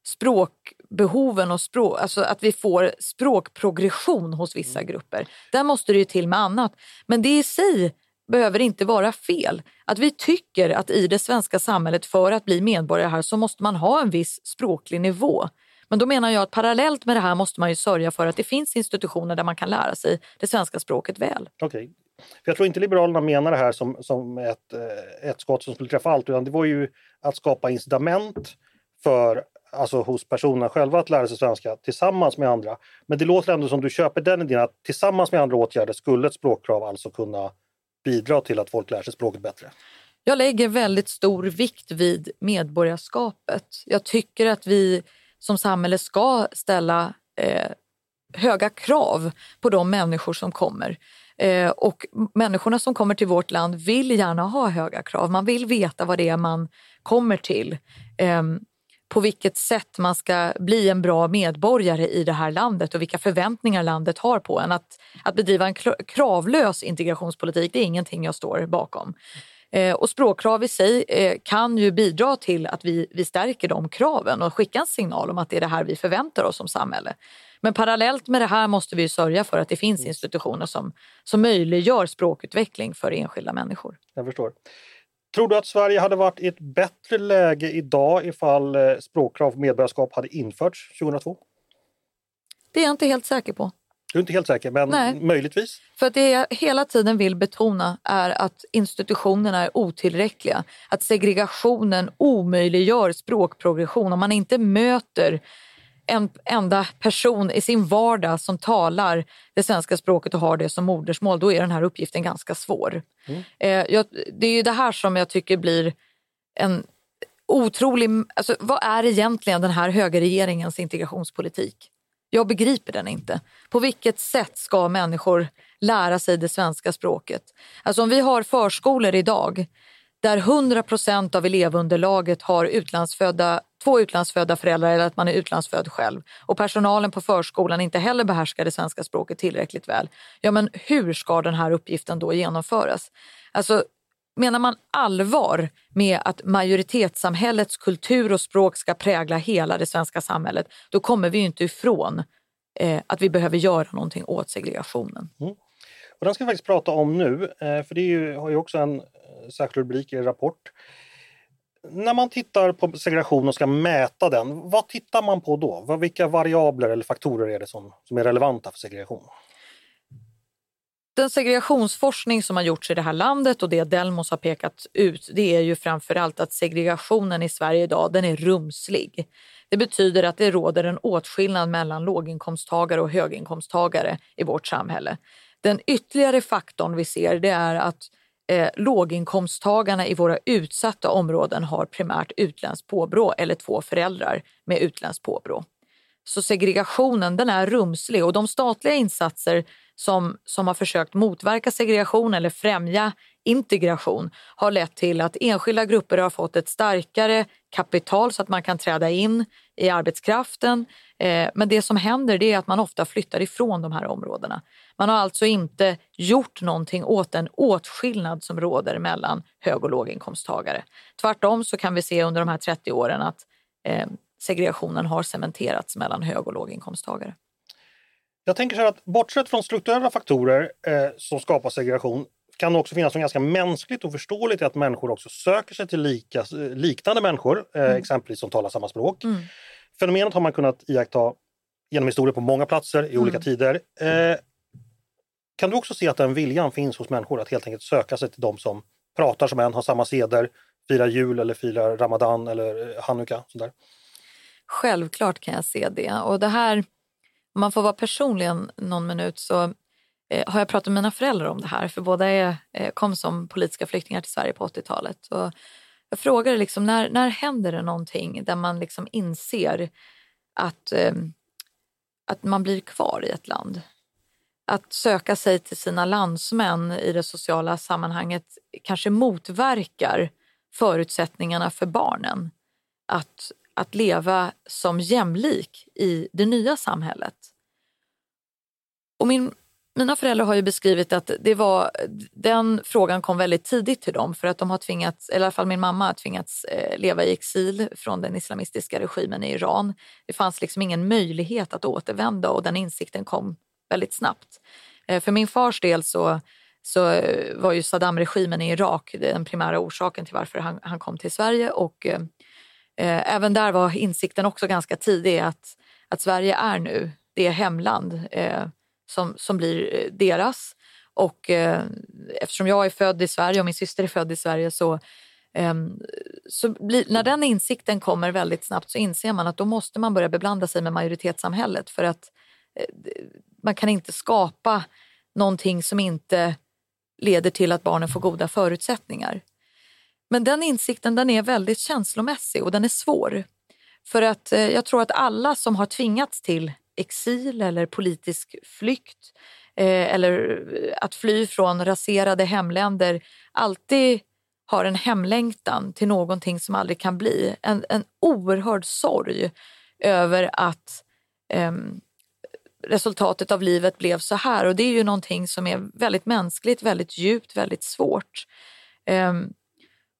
språkbehoven och språk, alltså att vi får språkprogression hos vissa grupper. Där måste det ju till med annat. Men det i sig behöver inte vara fel. Att vi tycker att i det svenska samhället för att bli medborgare här så måste man ha en viss språklig nivå. Men då menar jag att parallellt med det här måste man ju sörja för att det finns institutioner där man kan lära sig det svenska språket väl. Okej. För jag tror inte Liberalerna menar det här som, som ett, eh, ett skott som skulle träffa allt, utan det var ju att skapa incitament för alltså hos personerna själva att lära sig svenska tillsammans med andra. Men det låter ändå som du köper den idén att tillsammans med andra åtgärder skulle ett språkkrav alltså kunna bidra till att folk lär sig språket bättre. Jag lägger väldigt stor vikt vid medborgarskapet. Jag tycker att vi som samhälle ska ställa eh, höga krav på de människor som kommer. Eh, och människorna som kommer till vårt land vill gärna ha höga krav. Man vill veta vad det är man kommer till. Eh, på vilket sätt man ska bli en bra medborgare i det här landet och vilka förväntningar landet har på en. Att, att bedriva en kravlös integrationspolitik det är ingenting jag står bakom. Eh, och språkkrav i sig eh, kan ju bidra till att vi, vi stärker de kraven och skickar en signal om att det är det här vi förväntar oss som samhälle. Men parallellt med det här måste vi sörja för att det finns institutioner som, som möjliggör språkutveckling för enskilda människor. Jag förstår. Tror du att Sverige hade varit i ett bättre läge idag ifall eh, språkkrav på medborgarskap hade införts 2002? Det är jag inte helt säker på. Du är inte helt säker, men Nej. möjligtvis? För att det jag hela tiden vill betona är att institutionerna är otillräckliga. Att segregationen omöjliggör språkprogression. Om man inte möter en enda person i sin vardag som talar det svenska språket och har det som modersmål, då är den här uppgiften ganska svår. Mm. Eh, jag, det är ju det här som jag tycker blir en otrolig... Alltså, vad är egentligen den här högerregeringens integrationspolitik? Jag begriper den inte. På vilket sätt ska människor lära sig det svenska språket? Alltså om vi har förskolor idag där 100 procent av elevunderlaget har utlandsfödda, två utlandsfödda föräldrar eller att man är utlandsfödd själv och personalen på förskolan inte heller behärskar det svenska språket tillräckligt väl. Ja, men hur ska den här uppgiften då genomföras? Alltså, menar man allvar med att majoritetssamhällets kultur och språk ska prägla hela det svenska samhället, då kommer vi inte ifrån eh, att vi behöver göra någonting åt segregationen. Mm. Och den ska vi faktiskt prata om nu, eh, för det ju, har ju också en eh, särskild rubrik i er rapport. När man tittar på segregation och ska mäta den, vad tittar man på då? Vilka variabler eller faktorer är det som, som är relevanta för segregation? Den segregationsforskning som har gjorts i det här landet och det Delmos har pekat ut det är ju framförallt att segregationen i Sverige idag den är rumslig. Det betyder att det råder en åtskillnad mellan låginkomsttagare och höginkomsttagare i vårt samhälle. Den ytterligare faktorn vi ser det är att eh, låginkomsttagarna i våra utsatta områden har primärt utländskt påbrå eller två föräldrar med utländskt påbrå. Så segregationen den är rumslig och de statliga insatser som, som har försökt motverka segregation eller främja integration har lett till att enskilda grupper har fått ett starkare kapital så att man kan träda in i arbetskraften. Eh, men det som händer är att man ofta flyttar ifrån de här områdena. Man har alltså inte gjort någonting åt den åtskillnad som råder mellan hög och låginkomsttagare. Tvärtom så kan vi se under de här 30 åren att eh, segregationen har cementerats mellan hög och låginkomsttagare. Jag tänker så här att bortsett från strukturella faktorer eh, som skapar segregation kan det också finnas något ganska mänskligt och förståeligt att människor också söker sig till lika, liknande människor, eh, mm. exempelvis som talar samma språk. Mm. fenomenet har man kunnat iaktta genom historien på många platser i olika tider. Eh, kan du också se att den viljan finns hos människor att helt enkelt söka sig till de som pratar som en, har samma seder, firar jul eller firar Ramadan eller Hanukka? Sådär. Självklart kan jag se det. Och det här, om man får vara personlig någon minut så eh, har jag pratat med mina föräldrar om det här. För båda är, eh, kom som politiska flyktingar till Sverige på 80-talet. Och jag frågade liksom, när, när händer det någonting där man liksom inser att, eh, att man blir kvar i ett land? Att söka sig till sina landsmän i det sociala sammanhanget kanske motverkar förutsättningarna för barnen att, att leva som jämlik i det nya samhället. Och min, mina föräldrar har ju beskrivit att det var, den frågan kom väldigt tidigt till dem för att de har tvingats, eller i alla fall min mamma har tvingats eh, leva i exil från den islamistiska regimen i Iran. Det fanns liksom ingen möjlighet att återvända och den insikten kom väldigt snabbt. Eh, för min fars del så, så eh, var ju Saddam-regimen i Irak den primära orsaken till varför han, han kom till Sverige och eh, även där var insikten också ganska tidig att, att Sverige är nu det hemland eh, som, som blir eh, deras. Och eh, eftersom jag är född i Sverige och min syster är född i Sverige så, eh, så blir, när den insikten kommer väldigt snabbt så inser man att då måste man börja beblanda sig med majoritetssamhället för att eh, man kan inte skapa någonting som inte leder till att barnen får goda förutsättningar. Men den insikten den är väldigt känslomässig och den är svår. För att eh, jag tror att alla som har tvingats till exil eller politisk flykt eh, eller eh, att fly från raserade hemländer alltid har en hemlängtan till någonting som aldrig kan bli. En, en oerhörd sorg över att eh, resultatet av livet blev så här och det är ju någonting som är väldigt mänskligt, väldigt djupt, väldigt svårt. Um,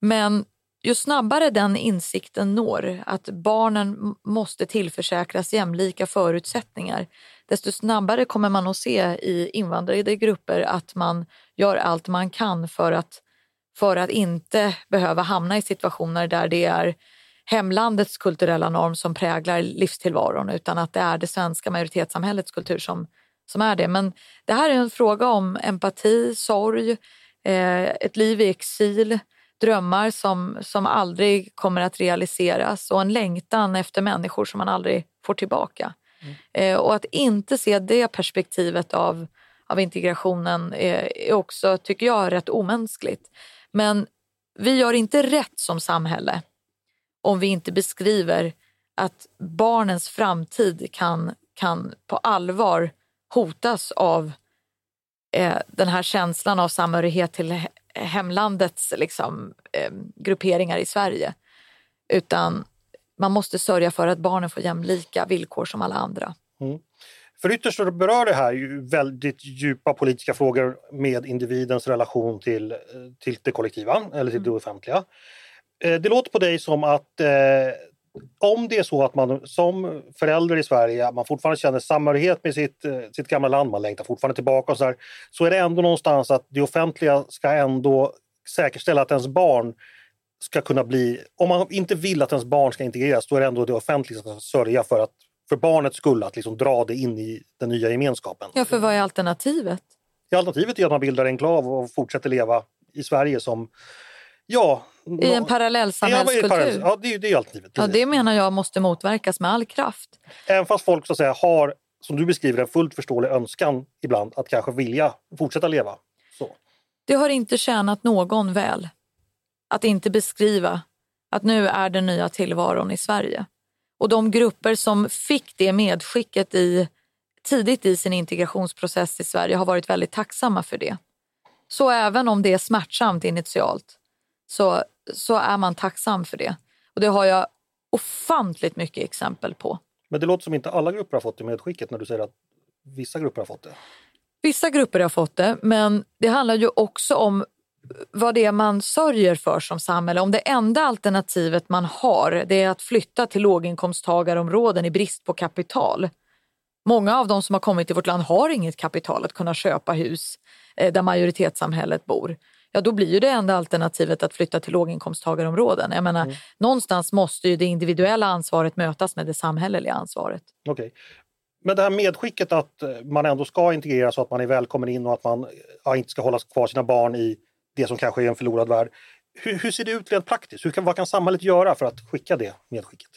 men ju snabbare den insikten når att barnen måste tillförsäkras jämlika förutsättningar, desto snabbare kommer man att se i invandrade grupper att man gör allt man kan för att, för att inte behöva hamna i situationer där det är hemlandets kulturella norm som präglar livstillvaron utan att det är det svenska majoritetssamhällets kultur som, som är det. Men det här är en fråga om empati, sorg, eh, ett liv i exil, drömmar som, som aldrig kommer att realiseras och en längtan efter människor som man aldrig får tillbaka. Mm. Eh, och att inte se det perspektivet av, av integrationen är, är också, tycker jag, rätt omänskligt. Men vi gör inte rätt som samhälle om vi inte beskriver att barnens framtid kan, kan på allvar hotas av eh, den här känslan av samhörighet till hemlandets liksom, eh, grupperingar i Sverige. Utan man måste sörja för att barnen får jämlika villkor som alla andra. Mm. För ytterst berör det här ju väldigt djupa politiska frågor med individens relation till, till det kollektiva eller till det mm. offentliga. Eh, det låter på dig som att eh, om det är så att man som förälder i Sverige man fortfarande känner samhörighet med sitt, eh, sitt gamla land, man längtar fortfarande tillbaka och så, där, så är det ändå någonstans att det offentliga ska ändå säkerställa att ens barn ska kunna bli... Om man inte vill att ens barn ska integreras då är det ändå det offentliga som ska sörja för att för barnets skull att liksom dra det in i den nya gemenskapen. Ja, för vad är alternativet? Ja, alternativet är att man bildar enklav och fortsätter leva i Sverige som Ja. I en parallellsamhällskultur? Ja, det, det är alternativet. Ja, det menar jag måste motverkas med all kraft. Även fast folk så att säga har, som du beskriver, en fullt förståelig önskan ibland att kanske vilja fortsätta leva. Så. Det har inte tjänat någon väl att inte beskriva att nu är den nya tillvaron i Sverige. Och de grupper som fick det medskicket i, tidigt i sin integrationsprocess i Sverige har varit väldigt tacksamma för det. Så även om det är smärtsamt initialt så, så är man tacksam för det. Och det har jag ofantligt mycket exempel på. Men det låter som inte alla grupper har fått det medskicket när du säger att vissa grupper har fått det. Vissa grupper har fått det, men det handlar ju också om vad det är man sörjer för som samhälle. Om det enda alternativet man har det är att flytta till låginkomsttagarområden i brist på kapital. Många av de som har kommit till vårt land har inget kapital att kunna köpa hus eh, där majoritetssamhället bor. Ja då blir ju det enda alternativet att flytta till låginkomsttagarområden. Jag menar, mm. Någonstans måste ju det individuella ansvaret mötas med det samhälleliga ansvaret. Okay. Men det här medskicket att man ändå ska integreras och att man är välkommen in och att man ja, inte ska hålla kvar sina barn i det som kanske är en förlorad värld. Hur, hur ser det ut rent praktiskt? Hur kan, vad kan samhället göra för att skicka det medskicket?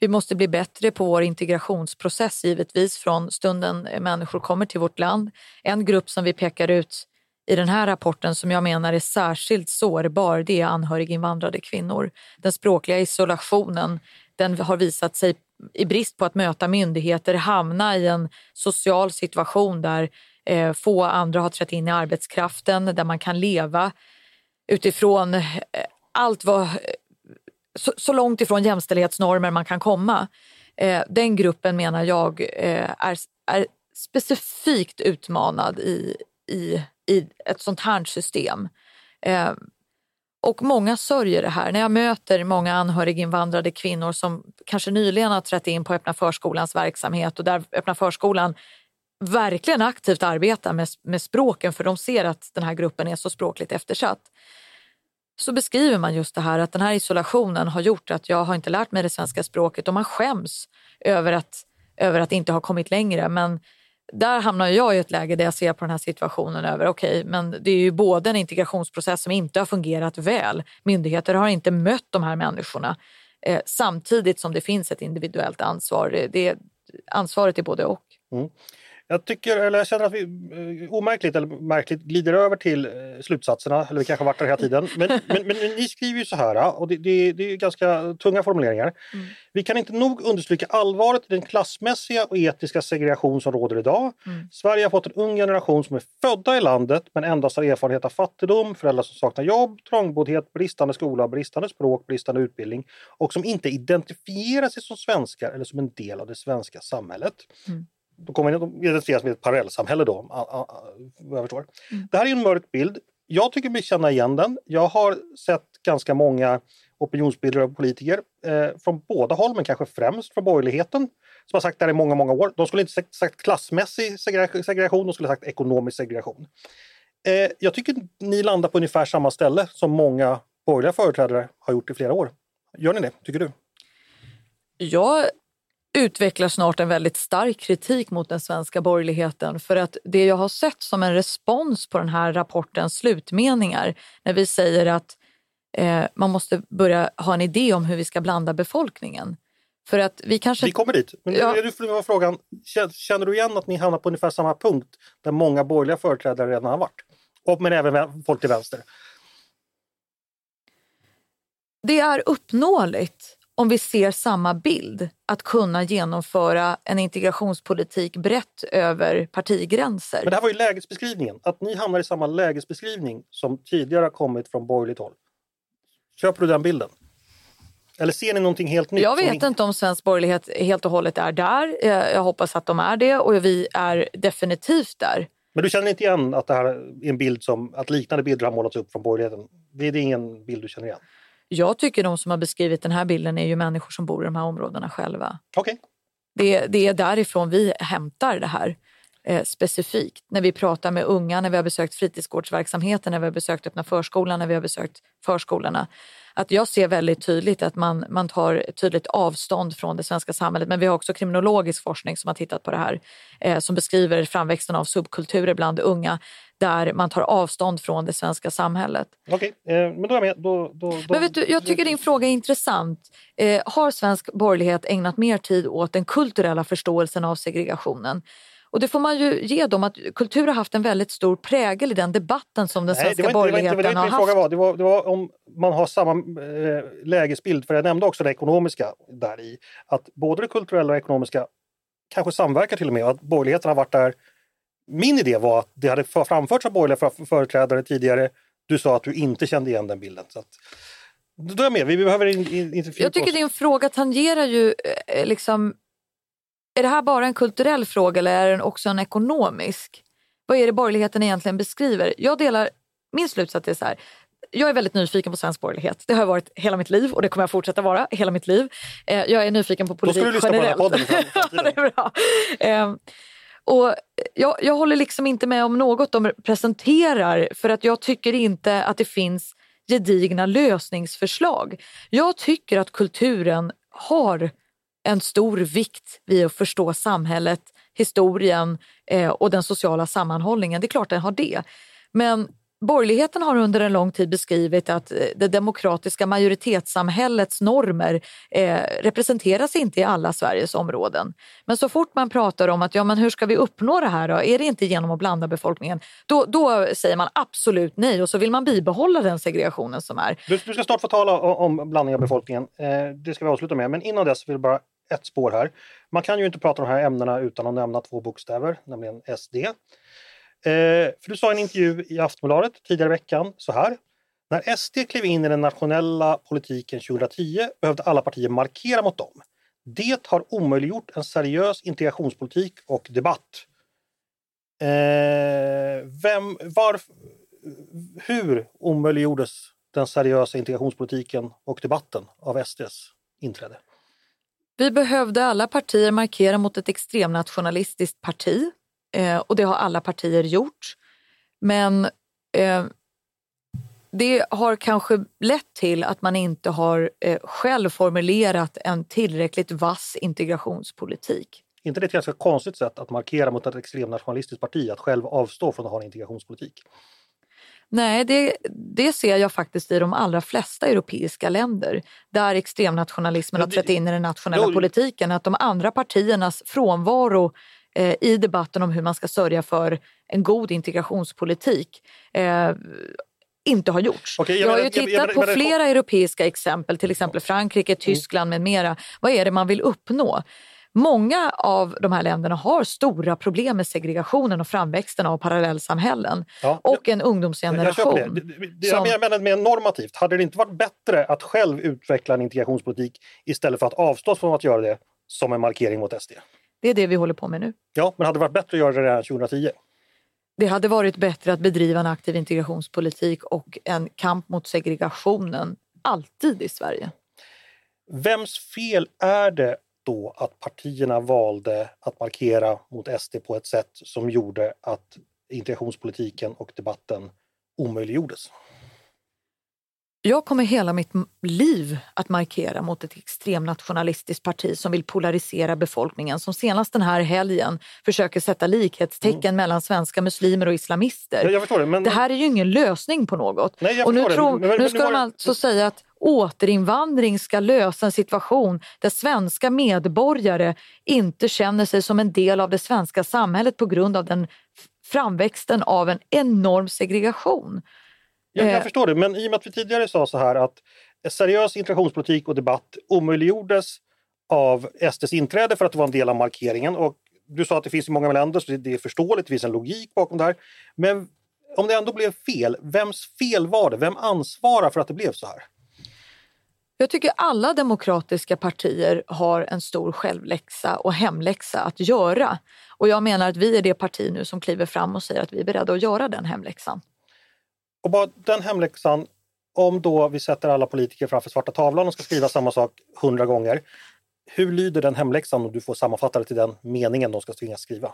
Vi måste bli bättre på vår integrationsprocess givetvis från stunden människor kommer till vårt land. En grupp som vi pekar ut i den här rapporten som jag menar är särskilt sårbar det är anhöriginvandrade kvinnor. Den språkliga isolationen den har visat sig i brist på att möta myndigheter hamna i en social situation där eh, få andra har trätt in i arbetskraften, där man kan leva utifrån eh, allt vad eh, så, så, långt ifrån jämställdhetsnormer man kan komma. Eh, den gruppen menar jag eh, är, är specifikt utmanad i, i, i ett sånt här system. Eh, och många sörjer det här. När jag möter många anhöriginvandrade kvinnor som kanske nyligen har trätt in på öppna förskolans verksamhet och där öppna förskolan verkligen aktivt arbetar med, med språken för de ser att den här gruppen är så språkligt eftersatt så beskriver man just det här att den här isolationen har gjort att jag har inte lärt mig det svenska språket och man skäms över att, över att inte ha kommit längre. Men där hamnar jag i ett läge där jag ser på den här situationen över, okej, okay, men det är ju både en integrationsprocess som inte har fungerat väl, myndigheter har inte mött de här människorna, eh, samtidigt som det finns ett individuellt ansvar. Det, ansvaret är både och. Mm. Jag tycker, eller jag känner att vi eh, omärkligt eller märkligt glider över till eh, slutsatserna, eller vi kanske har varit där hela tiden. Men, men, men, ni skriver ju så här, och det, det, det är ganska tunga formuleringar. Mm. Vi kan inte nog understryka allvaret i den klassmässiga och etiska segregation som råder idag. Mm. Sverige har fått en ung generation som är födda i landet men endast har erfarenhet av fattigdom, föräldrar som saknar jobb, trångboddhet, bristande skola, bristande språk, bristande utbildning och som inte identifierar sig som svenskar eller som en del av det svenska samhället. Mm då kommer de identifieras med ett parallellsamhälle då, vad jag förstår. Mm. Det här är en mörk bild. Jag tycker mig känna igen den. Jag har sett ganska många opinionsbildare och politiker eh, från båda håll, men kanske främst från borgerligheten, som har sagt det här i många, många år. De skulle inte sagt klassmässig segregation, de skulle sagt ekonomisk segregation. Eh, jag tycker ni landar på ungefär samma ställe som många borgerliga företrädare har gjort i flera år. Gör ni det, tycker du? Jag utvecklar snart en väldigt stark kritik mot den svenska borgerligheten för att det jag har sett som en respons på den här rapportens slutmeningar när vi säger att eh, man måste börja ha en idé om hur vi ska blanda befolkningen. För att vi kanske... Vi kommer dit. Men ja. du får frågan, känner du igen att ni hamnar på ungefär samma punkt där många borgerliga företrädare redan har varit? Och, men även folk till vänster. Det är uppnåeligt om vi ser samma bild, att kunna genomföra en integrationspolitik brett över partigränser. Men det här var ju lägesbeskrivningen, att ni hamnar i samma lägesbeskrivning som tidigare har kommit från borgerligt håll. Köper du den bilden? Eller ser ni någonting helt nytt? Jag vet inte om svensk borgerlighet helt och hållet är där. Jag hoppas att de är det och vi är definitivt där. Men du känner inte igen att det här är en bild som, att liknande bilder har målats upp från borgerligheten? Det är ingen bild du känner igen? Jag tycker de som har beskrivit den här bilden är ju människor som bor i de här områdena själva. Okay. Det, det är därifrån vi hämtar det här eh, specifikt. När vi pratar med unga, när vi har besökt fritidsgårdsverksamheten, när vi har besökt öppna förskolan, när vi har besökt förskolorna. Att jag ser väldigt tydligt att man, man tar tydligt avstånd från det svenska samhället. Men vi har också kriminologisk forskning som har tittat på det här eh, som beskriver framväxten av subkulturer bland unga där man tar avstånd från det svenska samhället. Okej, okay, eh, men då är jag med. Då, då, då, men vet du, jag tycker din fråga är intressant. Eh, har svensk borgerlighet ägnat mer tid åt den kulturella förståelsen av segregationen? Och det får man ju ge dem att kultur har haft en väldigt stor prägel i den debatten som den Nej, svenska borgerligheten det var inte, det var inte, har haft. Var. Det, var, det var om man har samma eh, lägesbild, för jag nämnde också det ekonomiska där i. Att både det kulturella och ekonomiska kanske samverkar till och med. Att borgerligheten har varit där min idé var att det hade framförts av borgerliga företrädare tidigare. Du sa att du inte kände igen den bilden. Så att, då är jag med, vi behöver inte Jag tycker oss. din fråga tangerar ju eh, liksom... Är det här bara en kulturell fråga eller är den också en ekonomisk? Vad är det borgerligheten egentligen beskriver? Jag delar, min slutsats är så här. Jag är väldigt nyfiken på svensk borgerlighet. Det har jag varit hela mitt liv och det kommer jag fortsätta vara hela mitt liv. Eh, jag är nyfiken på politik generellt. Då ska du lyssna på den här podden. det är bra. Och jag, jag håller liksom inte med om något de presenterar för att jag tycker inte att det finns gedigna lösningsförslag. Jag tycker att kulturen har en stor vikt vid att förstå samhället, historien eh, och den sociala sammanhållningen. Det är klart den har det. Men Borgerligheten har under en lång tid beskrivit att eh, det demokratiska majoritetssamhällets normer eh, representeras inte i alla Sveriges områden. Men så fort man pratar om att ja, men hur ska vi uppnå det här då? Är det inte genom att blanda befolkningen? Då, då säger man absolut nej och så vill man bibehålla den segregationen som är. Du, du ska snart få tala om, om blandning av befolkningen. Eh, det ska vi avsluta med. Men innan dess vill jag bara ett spår här. Man kan ju inte prata om de här ämnena utan att nämna två bokstäver, nämligen SD. Eh, för du sa i en intervju i Aftonbladet tidigare i veckan så här. När SD klev in i den nationella politiken 2010 behövde alla partier markera mot dem. Det har omöjliggjort en seriös integrationspolitik och debatt. Eh, vem, var, hur omöjliggjordes den seriösa integrationspolitiken och debatten av SDs inträde? Vi behövde alla partier markera mot ett extremnationalistiskt parti Eh, och det har alla partier gjort. Men eh, det har kanske lett till att man inte har eh, själv formulerat en tillräckligt vass integrationspolitik. inte det ett ganska konstigt sätt att markera mot ett extremnationalistiskt parti att själv avstå från att ha en integrationspolitik? Nej, det, det ser jag faktiskt i de allra flesta europeiska länder där extremnationalismen har trätt in i den nationella då, politiken. Att de andra partiernas frånvaro i debatten om hur man ska sörja för en god integrationspolitik eh, inte har gjorts. Okay, jag, har ju tittat jag, jag, på flera europeiska exempel, till exempel Frankrike, mm. Tyskland med mera. Vad är det man vill uppnå? Många av de här länderna har stora problem med segregationen och framväxten av parallellsamhällen ja, och en ungdomsgeneration. Jag, det. Det, det, som... jag menar med normativt, hade det inte varit bättre att själv utveckla en integrationspolitik istället för att avstå från att göra det som en markering mot SD? Det är det vi håller på med nu. Ja, men hade det varit bättre att göra det redan 2010? Det hade varit bättre att bedriva en aktiv integrationspolitik och en kamp mot segregationen alltid i Sverige. Vems fel är det då att partierna valde att markera mot SD på ett sätt som gjorde att integrationspolitiken och debatten omöjliggjordes? Jag kommer hela mitt liv att markera mot ett extremnationalistiskt parti som vill polarisera befolkningen, som senast den här helgen försöker sätta likhetstecken mm. mellan svenska muslimer och islamister. Ja, det, men... det, här är ju ingen lösning på något. Nej, och nu, tror, men, men, nu ska de alltså säga att återinvandring ska lösa en situation där svenska medborgare inte känner sig som en del av det svenska samhället på grund av den framväxten av en enorm segregation. Jag, jag eh. förstår det, men i och med att vi tidigare sa så här att seriös integrationspolitik och debatt omöjliggjordes av SDs inträde för att det var en del av markeringen. Och du sa att det finns i många länder, så det är förståeligt, det finns en logik bakom det här. Men om det ändå blev fel, vems fel var det? Vem ansvarar för att det blev så här? Jag tycker alla demokratiska partier har en stor självläxa och hemläxa att göra. Och jag menar att vi är det parti nu som kliver fram och säger att vi är beredda att göra den hemläxan. Och bara den hemläxan, om då vi sätter alla politiker framför svarta tavlan och ska skriva samma sak hundra gånger. Hur lyder den hemläxan om du får sammanfatta det till den meningen de ska tvingas skriva?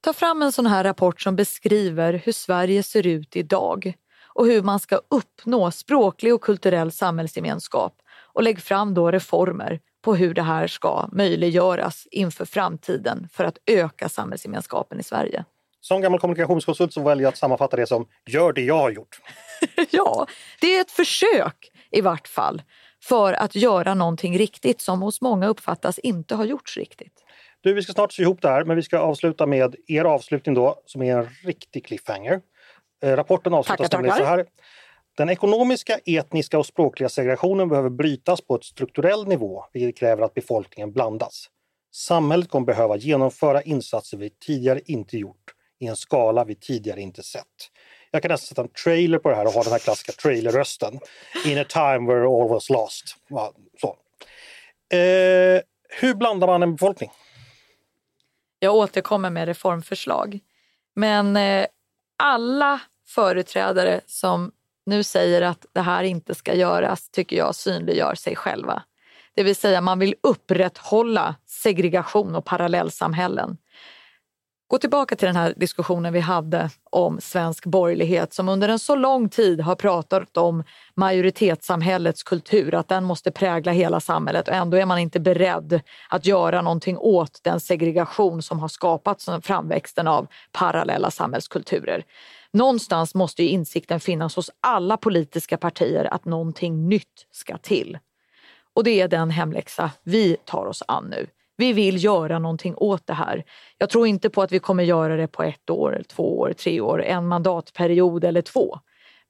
Ta fram en sån här rapport som beskriver hur Sverige ser ut idag och hur man ska uppnå språklig och kulturell samhällsgemenskap och lägg fram då reformer på hur det här ska möjliggöras inför framtiden för att öka samhällsgemenskapen i Sverige. Som gammal kommunikationskonsult så väljer jag att sammanfatta det som gör det jag har gjort. ja, det är ett försök i vart fall för att göra någonting riktigt som hos många uppfattas inte ha gjorts riktigt. Du, vi ska snart sy ihop det här, men vi ska avsluta med er avslutning då, som är en riktig cliffhanger. Eh, rapporten avslutas tackar, tackar. så här. Den ekonomiska, etniska och språkliga segregationen behöver brytas på ett strukturell nivå, vilket kräver att befolkningen blandas. Samhället kommer behöva genomföra insatser vi tidigare inte gjort i en skala vi tidigare inte sett. Jag kan nästan sätta en trailer på det här och ha den här klassiska trailerrösten. In a time where all was lost. Så. Eh, hur blandar man en befolkning? Jag återkommer med reformförslag. Men eh, alla företrädare som nu säger att det här inte ska göras tycker jag synliggör sig själva. Det vill säga man vill upprätthålla segregation och parallellsamhällen gå tillbaka till den här diskussionen vi hade om svensk borgerlighet som under en så lång tid har pratat om majoritetssamhällets kultur, att den måste prägla hela samhället och ändå är man inte beredd att göra någonting åt den segregation som har skapats som framväxten av parallella samhällskulturer. Någonstans måste ju insikten finnas hos alla politiska partier att någonting nytt ska till. Och det är den hemläxa vi tar oss an nu. Vi vill göra någonting åt det här. Jag tror inte på att vi kommer göra det på ett år, två år, tre år, en mandatperiod eller två.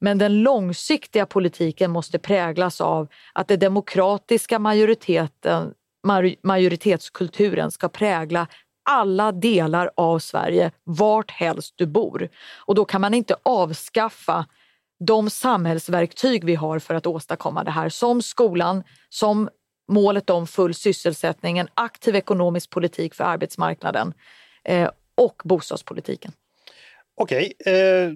Men den långsiktiga politiken måste präglas av att den demokratiska majoriteten, majoritetskulturen ska prägla alla delar av Sverige, vart helst du bor. Och då kan man inte avskaffa de samhällsverktyg vi har för att åstadkomma det här, som skolan, som målet om full sysselsättning, en aktiv ekonomisk politik för arbetsmarknaden eh, och bostadspolitiken. Okej, eh,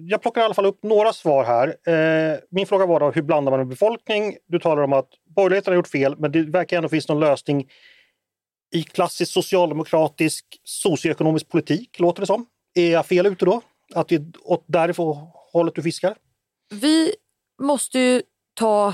jag plockar i alla fall upp några svar här. Eh, min fråga var då, hur blandar man en befolkning? Du talar om att borgerligheten har gjort fel, men det verkar ändå finnas någon lösning i klassisk socialdemokratisk socioekonomisk politik, låter det som. Är jag fel ute då? Att det är åt därifrån hållet du fiskar? Vi måste ju ta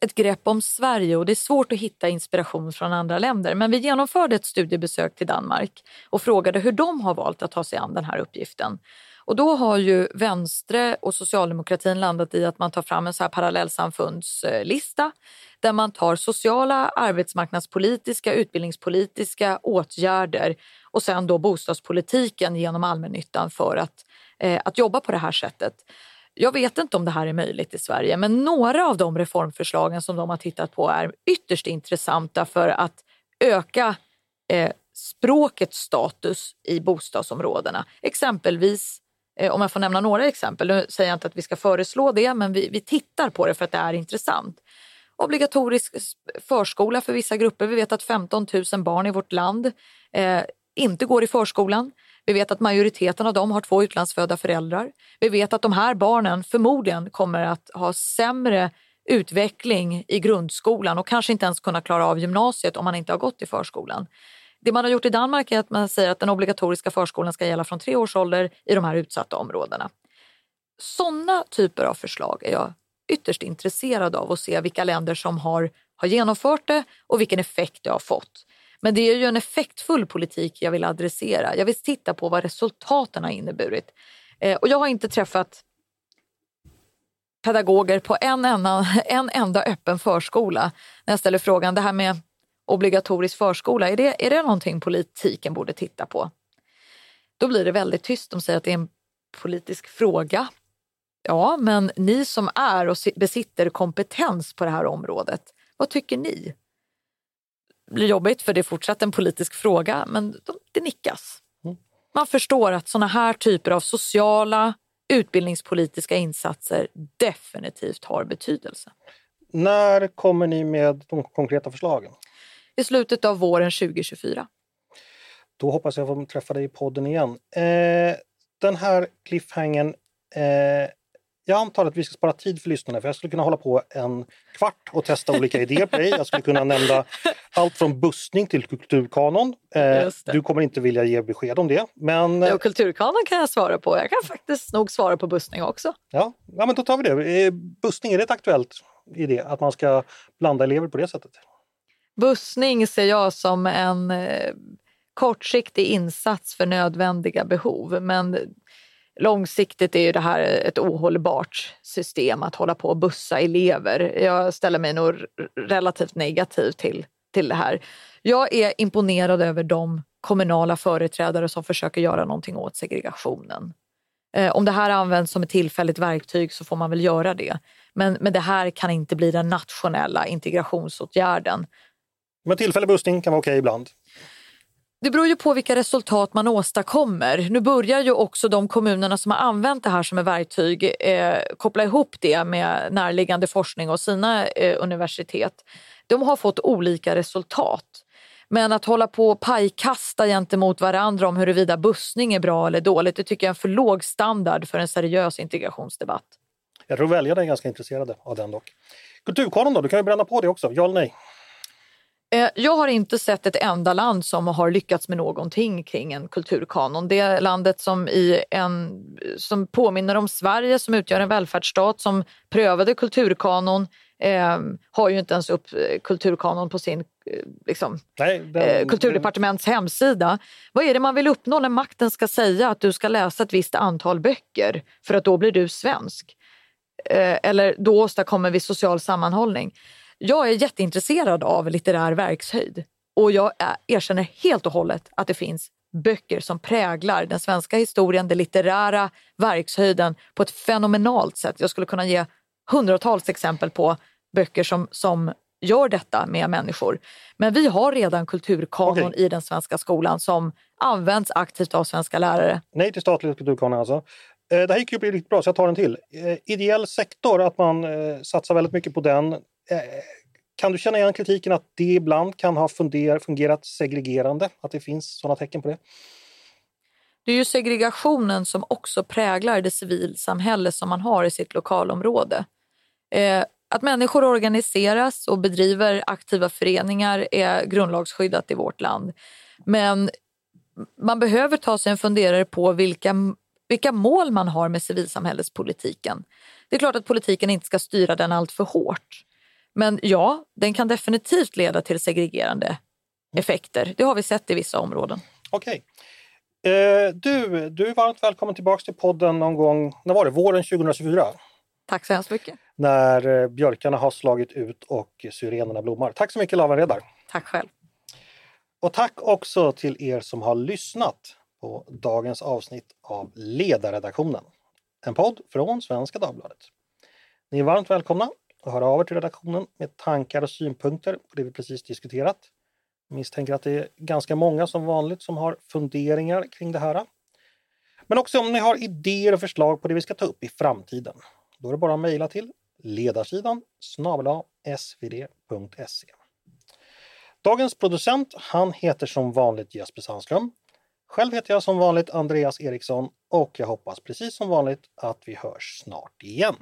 ett grepp om Sverige och det är svårt att hitta inspiration från andra länder. Men vi genomförde ett studiebesök till Danmark och frågade hur de har valt att ta sig an den här uppgiften. Och då har ju Vänstre och socialdemokratin landat i att man tar fram en så här parallellsamfundslista där man tar sociala, arbetsmarknadspolitiska, utbildningspolitiska åtgärder och sen då bostadspolitiken genom allmännyttan för att, eh, att jobba på det här sättet. Jag vet inte om det här är möjligt i Sverige men några av de reformförslagen som de har tittat på är ytterst intressanta för att öka eh, språkets status i bostadsområdena. Exempelvis, eh, om jag får nämna några exempel, nu säger jag inte att vi ska föreslå det men vi, vi tittar på det för att det är intressant. Obligatorisk förskola för vissa grupper. Vi vet att 15 000 barn i vårt land eh, inte går i förskolan. Vi vet att majoriteten av dem har två utlandsfödda föräldrar. Vi vet att de här barnen förmodligen kommer att ha sämre utveckling i grundskolan och kanske inte ens kunna klara av gymnasiet om man inte har gått i förskolan. Det man har gjort i Danmark är att man säger att den obligatoriska förskolan ska gälla från tre års ålder i de här utsatta områdena. Sådana typer av förslag är jag ytterst intresserad av att se vilka länder som har, har genomfört det och vilken effekt det har fått. Men det är ju en effektfull politik jag vill adressera. Jag vill titta på vad resultaten har inneburit. Eh, och jag har inte träffat pedagoger på en enda, en enda öppen förskola när jag ställer frågan, det här med obligatorisk förskola, är det, är det någonting politiken borde titta på? Då blir det väldigt tyst. De säger att det är en politisk fråga. Ja, men ni som är och besitter kompetens på det här området, vad tycker ni? Blir jobbigt för det är fortsatt en politisk fråga, men det nickas. Mm. Man förstår att sådana här typer av sociala utbildningspolitiska insatser definitivt har betydelse. När kommer ni med de konkreta förslagen? I slutet av våren 2024. Då hoppas jag få träffa dig i podden igen. Eh, den här cliffhangen eh, jag antar att vi ska spara tid för lyssnarna för jag skulle kunna hålla på en kvart och testa olika idéer på dig. Jag skulle kunna nämna allt från bussning till kulturkanon. Eh, du kommer inte vilja ge besked om det. Men... Jo, kulturkanon kan jag svara på. Jag kan faktiskt nog svara på bussning också. Ja, ja men då tar vi det. Eh, bussning, är det ett aktuellt idé att man ska blanda elever på det sättet? Bussning ser jag som en eh, kortsiktig insats för nödvändiga behov. Men långsiktigt är ju det här ett ohållbart system att hålla på och bussa elever. Jag ställer mig nog relativt negativ till, till det här. Jag är imponerad över de kommunala företrädare som försöker göra någonting åt segregationen. Eh, om det här används som ett tillfälligt verktyg så får man väl göra det. Men, men det här kan inte bli den nationella integrationsåtgärden. Men tillfällig bussning kan vara okej ibland? Det beror ju på vilka resultat man åstadkommer. Nu börjar ju också de kommunerna som har använt det här som ett verktyg eh, koppla ihop det med närliggande forskning och sina eh, universitet. De har fått olika resultat. Men att hålla på och pajkasta gentemot varandra om huruvida bussning är bra eller dåligt, det tycker jag är en för låg standard för en seriös integrationsdebatt. Jag tror väljarna är ganska intresserade av den dock. Kulturkanon då, du kan ju bränna på det också, ja eller nej? Eh, jag har inte sett ett enda land som har lyckats med någonting kring en kulturkanon. Det landet som, i en, som påminner om Sverige, som utgör en välfärdsstat, som prövade kulturkanon, eh, har ju inte ens upp eh, kulturkanon på sin eh, liksom, Nej, den, eh, kulturdepartements hemsida. Vad är det man vill uppnå när makten ska säga att du ska läsa ett visst antal böcker för att då blir du svensk? Eh, eller då åstadkommer vi social sammanhållning. Jag är jätteintresserad av litterär verkshöjd och jag erkänner helt och hållet att det finns böcker som präglar den svenska historien, den litterära verkshöjden på ett fenomenalt sätt. Jag skulle kunna ge hundratals exempel på böcker som, som gör detta med människor. Men vi har redan kulturkanon okay. i den svenska skolan som används aktivt av svenska lärare. Nej till statlig kulturkanon alltså. Eh, det här gick ju riktigt bra så jag tar en till. Eh, ideell sektor, att man eh, satsar väldigt mycket på den. Kan du känna igen kritiken att det ibland kan ha fungerat segregerande? Att det finns sådana tecken på det? Det är ju segregationen som också präglar det civilsamhälle som man har i sitt lokalområde. Eh, att människor organiseras och bedriver aktiva föreningar är grundlagsskyddat i vårt land. Men man behöver ta sig en funderare på vilka, vilka mål man har med civilsamhällespolitiken. Det är klart att politiken inte ska styra den allt för hårt. Men ja, den kan definitivt leda till segregerande effekter. Det har vi sett i vissa områden. Okej. Eh, du, du är varmt välkommen tillbaka till podden någon gång, när var det? Våren 2024? Tack så hemskt mycket. När eh, björkarna har slagit ut och syrenerna blommar. Tack så mycket Lavan Redar. Tack själv. Och tack också till er som har lyssnat på dagens avsnitt av Ledarredaktionen. En podd från Svenska Dagbladet. Ni är varmt välkomna att höra av er till redaktionen med tankar och synpunkter på det vi precis diskuterat. Jag misstänker att det är ganska många som vanligt som har funderingar kring det här. Men också om ni har idéer och förslag på det vi ska ta upp i framtiden. Då är det bara att mejla till ledarsidan snabel svd.se. Dagens producent, han heter som vanligt Jesper Sandström. Själv heter jag som vanligt Andreas Eriksson och jag hoppas precis som vanligt att vi hörs snart igen.